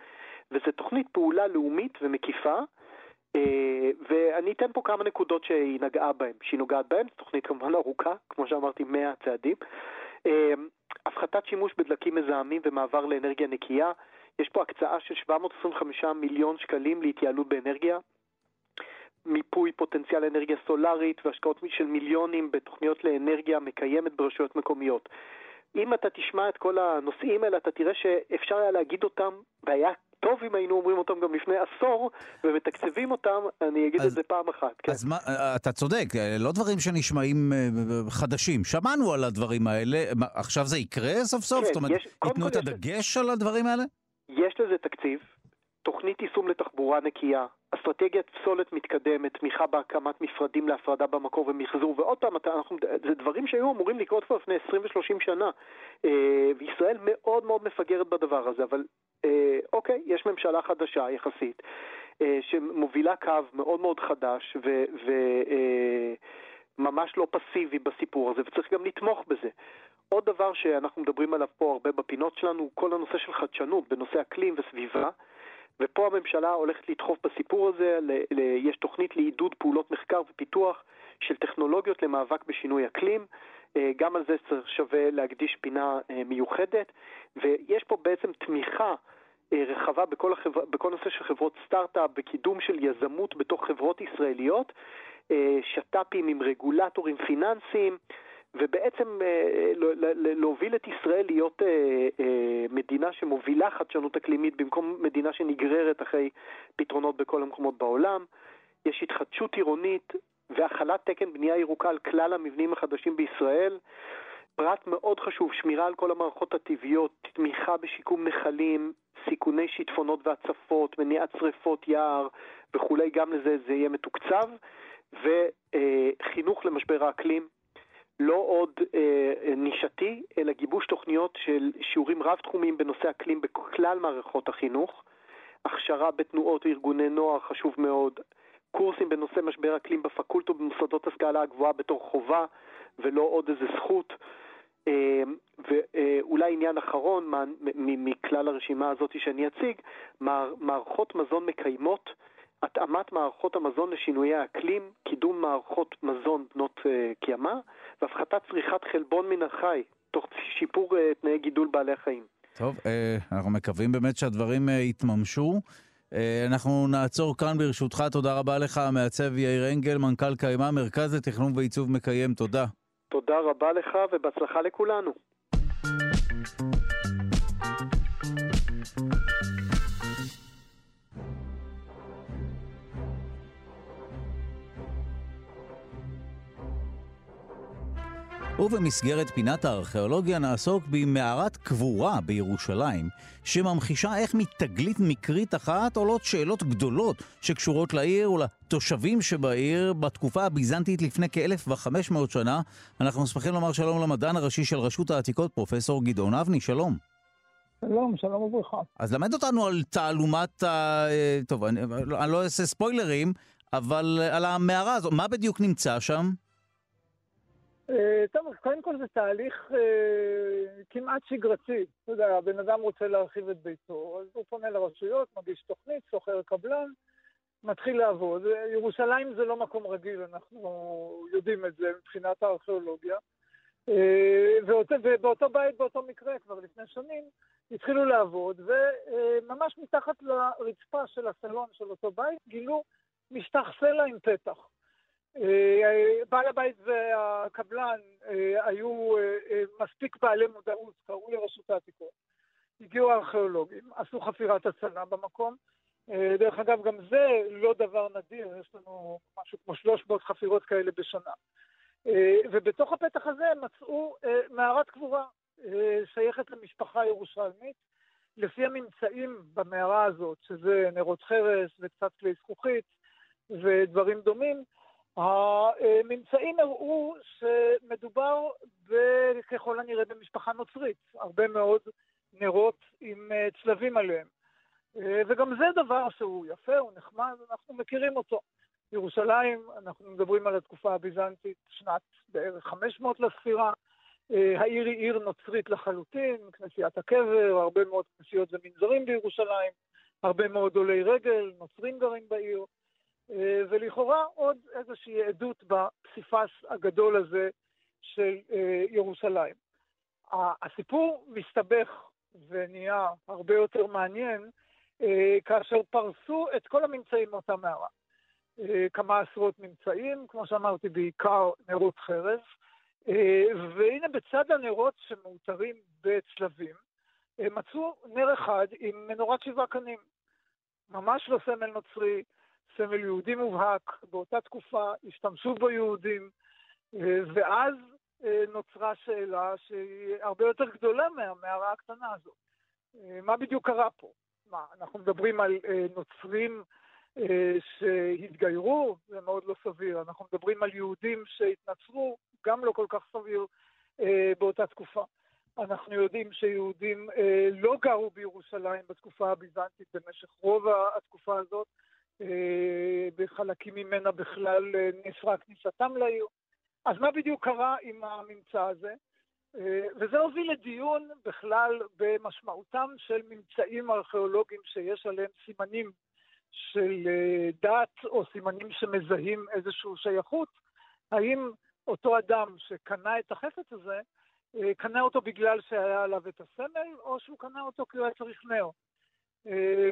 Speaker 11: וזו תוכנית פעולה לאומית ומקיפה, אה, ואני אתן פה כמה נקודות שהיא נגעה בהן, שהיא נוגעת בהן, זו תוכנית כמובן ארוכה, כמו שאמרתי, 100 צעדים. אה, הפחתת שימוש בדלקים מזהמים ומעבר לאנרגיה נקייה, יש פה הקצאה של 725 מיליון שקלים להתייעלות באנרגיה, מיפוי פוטנציאל אנרגיה סולארית והשקעות של מיליונים בתוכניות לאנרגיה מקיימת ברשויות מקומיות. אם אתה תשמע את כל הנושאים האלה, אתה תראה שאפשר היה להגיד אותם, והיה טוב אם היינו אומרים אותם גם לפני עשור, ומתקצבים אותם, אני אגיד אז, את זה פעם אחת.
Speaker 2: כן. אז מה, אתה צודק, לא דברים שנשמעים אה, חדשים. שמענו על הדברים האלה, עכשיו זה יקרה סוף סוף? כן, זאת אומרת, ייתנו את הדגש על הדברים האלה?
Speaker 11: יש לזה תקציב, תוכנית יישום לתחבורה נקייה, אסטרטגיית פסולת מתקדמת, תמיכה בהקמת מפרדים להפרדה במקור ומחזור, ועוד פעם, אנחנו, זה דברים שהיו אמורים לקרות כבר לפני 20 ו-30 שנה, אה, וישראל מאוד מאוד מפגרת בדבר הזה, אבל אה, אוקיי, יש ממשלה חדשה יחסית, אה, שמובילה קו מאוד מאוד חדש וממש לא פסיבי בסיפור הזה, וצריך גם לתמוך בזה. עוד דבר שאנחנו מדברים עליו פה הרבה בפינות שלנו, כל הנושא של חדשנות בנושא אקלים וסביבה. ופה הממשלה הולכת לדחוף בסיפור הזה, ל, ל, יש תוכנית לעידוד פעולות מחקר ופיתוח של טכנולוגיות למאבק בשינוי אקלים, אה, גם על זה צריך שווה להקדיש פינה אה, מיוחדת, ויש פה בעצם תמיכה אה, רחבה בכל, החבר... בכל נושא של חברות סטארט-אפ, בקידום של יזמות בתוך חברות ישראליות, שת"פים עם רגולטורים פיננסיים, ובעצם אה, להוביל את ישראל להיות אה, אה, מדינה שמובילה חדשנות אקלימית במקום מדינה שנגררת אחרי פתרונות בכל המקומות בעולם. יש התחדשות עירונית והחלת תקן בנייה ירוקה על כלל המבנים החדשים בישראל. פרט מאוד חשוב, שמירה על כל המערכות הטבעיות, תמיכה בשיקום נחלים, סיכוני שיטפונות והצפות, מניעת שרפות יער וכולי, גם לזה זה יהיה מתוקצב, וחינוך למשבר האקלים, לא עוד אה, נישתי, אלא גיבוש תוכניות של שיעורים רב-תחומיים בנושא אקלים בכלל מערכות החינוך, הכשרה בתנועות וארגוני נוער חשוב מאוד, קורסים בנושא משבר אקלים בפקולטו במוסדות השכלה הגבוהה בתור חובה ולא עוד איזה זכות. אה, ואולי עניין אחרון מכלל הרשימה הזאת שאני אציג, מערכות מזון מקיימות התאמת מערכות המזון לשינויי האקלים, קידום מערכות מזון בנות uh, קיימא והפחתת צריכת חלבון מן החי, תוך שיפור uh, תנאי גידול בעלי החיים.
Speaker 2: טוב, uh, אנחנו מקווים באמת שהדברים uh, יתממשו. Uh, אנחנו נעצור כאן ברשותך, תודה רבה לך, המעצב יאיר אנגל, מנכ"ל קיימא, מרכז לתכנון ועיצוב מקיים, תודה.
Speaker 11: תודה רבה לך ובהצלחה לכולנו.
Speaker 2: ובמסגרת פינת הארכיאולוגיה נעסוק במערת קבורה בירושלים, שממחישה איך מתגלית מקרית אחת עולות שאלות גדולות שקשורות לעיר ולתושבים שבעיר בתקופה הביזנטית לפני כ-1500 שנה. אנחנו שמחים לומר שלום למדען הראשי של רשות העתיקות, פרופסור גדעון אבני, שלום.
Speaker 12: שלום, שלום וברכה.
Speaker 2: אז למד אותנו על תעלומת ה... אה, טוב, אני, אני לא אעשה ספוילרים, אבל על המערה הזאת, מה בדיוק נמצא שם?
Speaker 12: אה, טוב, אז קודם כל זה תהליך אה, כמעט שגרתי. אתה יודע, הבן אדם רוצה להרחיב את ביתו, אז הוא פונה לרשויות, מגיש תוכנית, שוכר קבלן, מתחיל לעבוד. ירושלים זה לא מקום רגיל, אנחנו יודעים את זה מבחינת הארכיאולוגיה. אה, ובאותו בית, באותו מקרה, כבר לפני שנים, התחילו לעבוד, וממש מתחת לרצפה של הסלון של אותו בית גילו משטח סלע עם פתח. אה, בעל הבית והקבלן אה, היו אה, מספיק בעלי מודעות, קראו לרשות העתיקות. הגיעו הארכיאולוגים, עשו חפירת הצלה במקום. דרך אגב, גם זה לא דבר נדיר, יש לנו משהו כמו 300 חפירות כאלה בשנה. ובתוך הפתח הזה מצאו מערת קבורה שייכת למשפחה ירושלמית. לפי הממצאים במערה הזאת, שזה נרות חרס וקצת כלי זכוכית ודברים דומים, הממצאים הראו שמדובר ככל הנראה במשפחה נוצרית. הרבה מאוד נרות עם צלבים עליהם. וגם זה דבר שהוא יפה, הוא נחמד, אנחנו מכירים אותו. ירושלים, אנחנו מדברים על התקופה הביזנטית, שנת בערך 500 לספירה. העיר היא עיר נוצרית לחלוטין, כנסיית הקבר, הרבה מאוד כנסיות ומנזרים בירושלים, הרבה מאוד עולי רגל, נוצרים גרים בעיר, ולכאורה עוד איזושהי עדות בפסיפס הגדול הזה של ירושלים. הסיפור מסתבך ונהיה הרבה יותר מעניין כאשר פרסו את כל הממצאים מאותה מערה. כמה עשרות ממצאים, כמו שאמרתי, בעיקר נרות חרב, והנה בצד הנרות שמאותרים בצלבים, מצאו נר אחד עם מנורת שבעה קנים. ממש לא סמל נוצרי, סמל יהודי מובהק, באותה תקופה השתמשו בו יהודים, ואז נוצרה שאלה שהיא הרבה יותר גדולה מהמערה הקטנה הזאת. מה בדיוק קרה פה? מה, אנחנו מדברים על נוצרים שהתגיירו, זה מאוד לא סביר. אנחנו מדברים על יהודים שהתנצרו, גם לא כל כך סביר באותה תקופה. אנחנו יודעים שיהודים לא גרו בירושלים בתקופה הביזנטית במשך רוב התקופה הזאת. בחלקים ממנה בכלל נאסרה כניסתם לעיר. אז מה בדיוק קרה עם הממצא הזה? וזה הוביל לדיון בכלל במשמעותם של ממצאים ארכיאולוגיים שיש עליהם סימנים של דת או סימנים שמזהים איזושהי שייכות. האם אותו אדם שקנה את החפץ הזה, קנה אותו בגלל שהיה עליו את הסמל, או שהוא קנה אותו כי הוא היה צריך נר.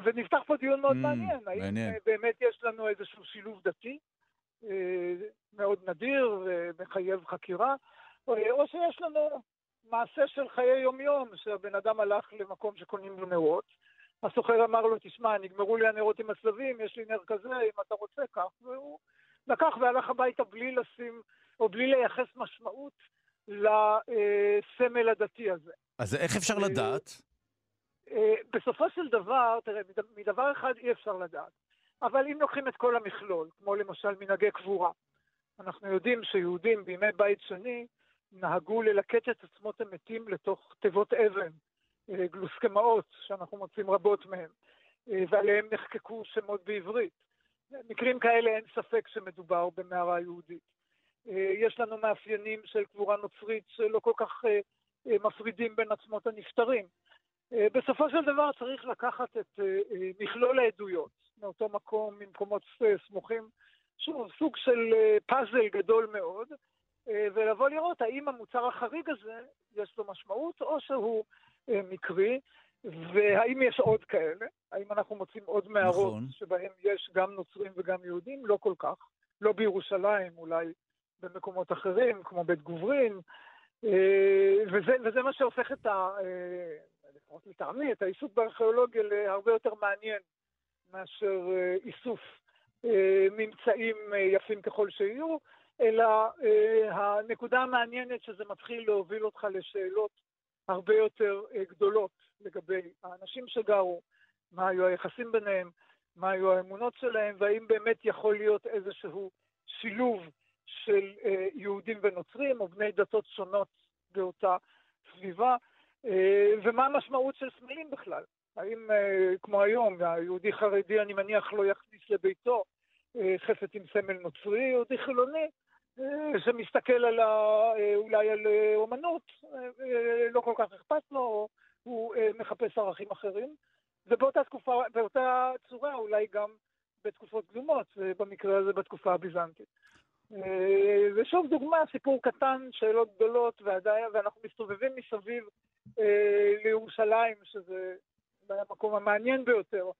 Speaker 12: ונפתח פה דיון מאוד mm, מעניין, האם באמת יש לנו איזשהו שילוב דתי, מאוד נדיר ומחייב חקירה, או שיש לנו מעשה של חיי יומיום, שהבן אדם הלך למקום שקונים לו נרות, הסוחר אמר לו, תשמע, נגמרו לי הנרות עם הצלבים, יש לי נר כזה, אם אתה רוצה, כך, והוא לקח והלך הביתה בלי לשים, או בלי לייחס משמעות לסמל הדתי הזה.
Speaker 2: אז איך אפשר לדעת?
Speaker 12: בסופו של דבר, תראה, מדבר אחד אי אפשר לדעת. אבל אם לוקחים את כל המכלול, כמו למשל מנהגי קבורה, אנחנו יודעים שיהודים בימי בית שני נהגו ללקט את עצמות המתים לתוך תיבות אבן, גלוסקמאות, שאנחנו מוצאים רבות מהן, ועליהם נחקקו שמות בעברית. מקרים כאלה אין ספק שמדובר במערה יהודית. יש לנו מאפיינים של קבורה נוצרית שלא כל כך מפרידים בין עצמות הנפטרים. בסופו של דבר צריך לקחת את מכלול העדויות מאותו מקום, ממקומות סמוכים, שוב, סוג של פאזל גדול מאוד, ולבוא לראות האם המוצר החריג הזה יש לו משמעות או שהוא מקרי, והאם יש עוד כאלה, האם אנחנו מוצאים עוד מערות נכון. שבהם יש גם נוצרים וגם יהודים, לא כל כך, לא בירושלים, אולי במקומות אחרים, כמו בית גוברין, וזה, וזה מה שהופך את ה... לפחות לטעמי, את העיסוק בארכיאולוגיה להרבה יותר מעניין מאשר איסוף ממצאים יפים ככל שיהיו, אלא הנקודה המעניינת שזה מתחיל להוביל אותך לשאלות הרבה יותר גדולות לגבי האנשים שגרו, מה היו היחסים ביניהם, מה היו האמונות שלהם, והאם באמת יכול להיות איזשהו שילוב של יהודים ונוצרים או בני דתות שונות באותה סביבה. ומה המשמעות של סמלים בכלל? האם כמו היום, היהודי חרדי, אני מניח, לא יכניס לביתו חפץ עם סמל נוצרי, יהודי חילוני, שמסתכל על ה, אולי על אומנות, לא כל כך אכפת לו, הוא מחפש ערכים אחרים. ובאותה תקופה, באותה צורה אולי גם בתקופות קדומות, במקרה הזה בתקופה הביזנטית. ושוב דוגמה, סיפור קטן, שאלות גדולות, ועדיין, ואנחנו מסתובבים מסביב אה, לירושלים, שזה המקום המעניין ביותר,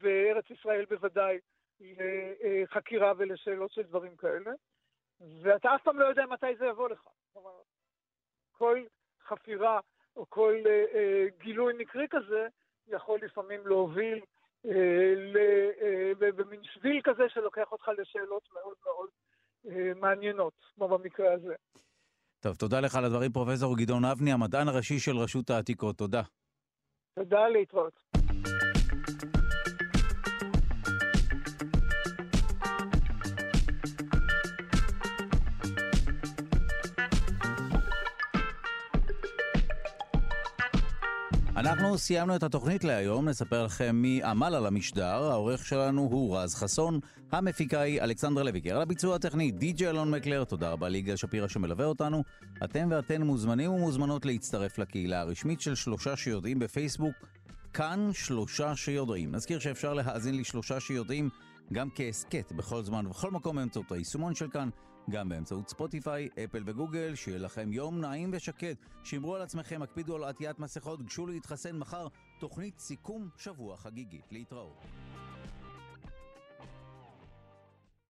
Speaker 12: בארץ ישראל בוודאי, לחקירה ולשאלות של דברים כאלה, ואתה אף פעם לא יודע מתי זה יבוא לך. כלומר, כל חפירה או כל אה, אה, גילוי מקרי כזה יכול לפעמים להוביל אה, במין שביל כזה שלוקח אותך לשאלות מאוד מאוד אה, מעניינות, כמו במקרה הזה.
Speaker 2: טוב, תודה לך על הדברים, פרופסור גדעון אבני, המדען הראשי של רשות העתיקות. תודה.
Speaker 12: תודה, להתראות.
Speaker 2: אנחנו סיימנו את התוכנית להיום, נספר לכם מי עמל על המשדר. העורך שלנו הוא רז חסון, המפיקה היא אלכסנדר לויקר. על הביצוע הטכני, די.ג'י אלון מקלר, תודה רבה ליגאל שפירא שמלווה אותנו. אתם ואתן מוזמנים ומוזמנות להצטרף לקהילה הרשמית של שלושה שיודעים בפייסבוק, כאן שלושה שיודעים. נזכיר שאפשר להאזין לשלושה שיודעים גם כהסכת בכל זמן ובכל מקום באמצעות היישומון של כאן. גם באמצעות ספוטיפיי, אפל וגוגל, שיהיה לכם יום נעים ושקט. שמרו על עצמכם, הקפידו על עטיית מסכות, גשו להתחסן מחר, תוכנית סיכום שבוע חגיגית. להתראות.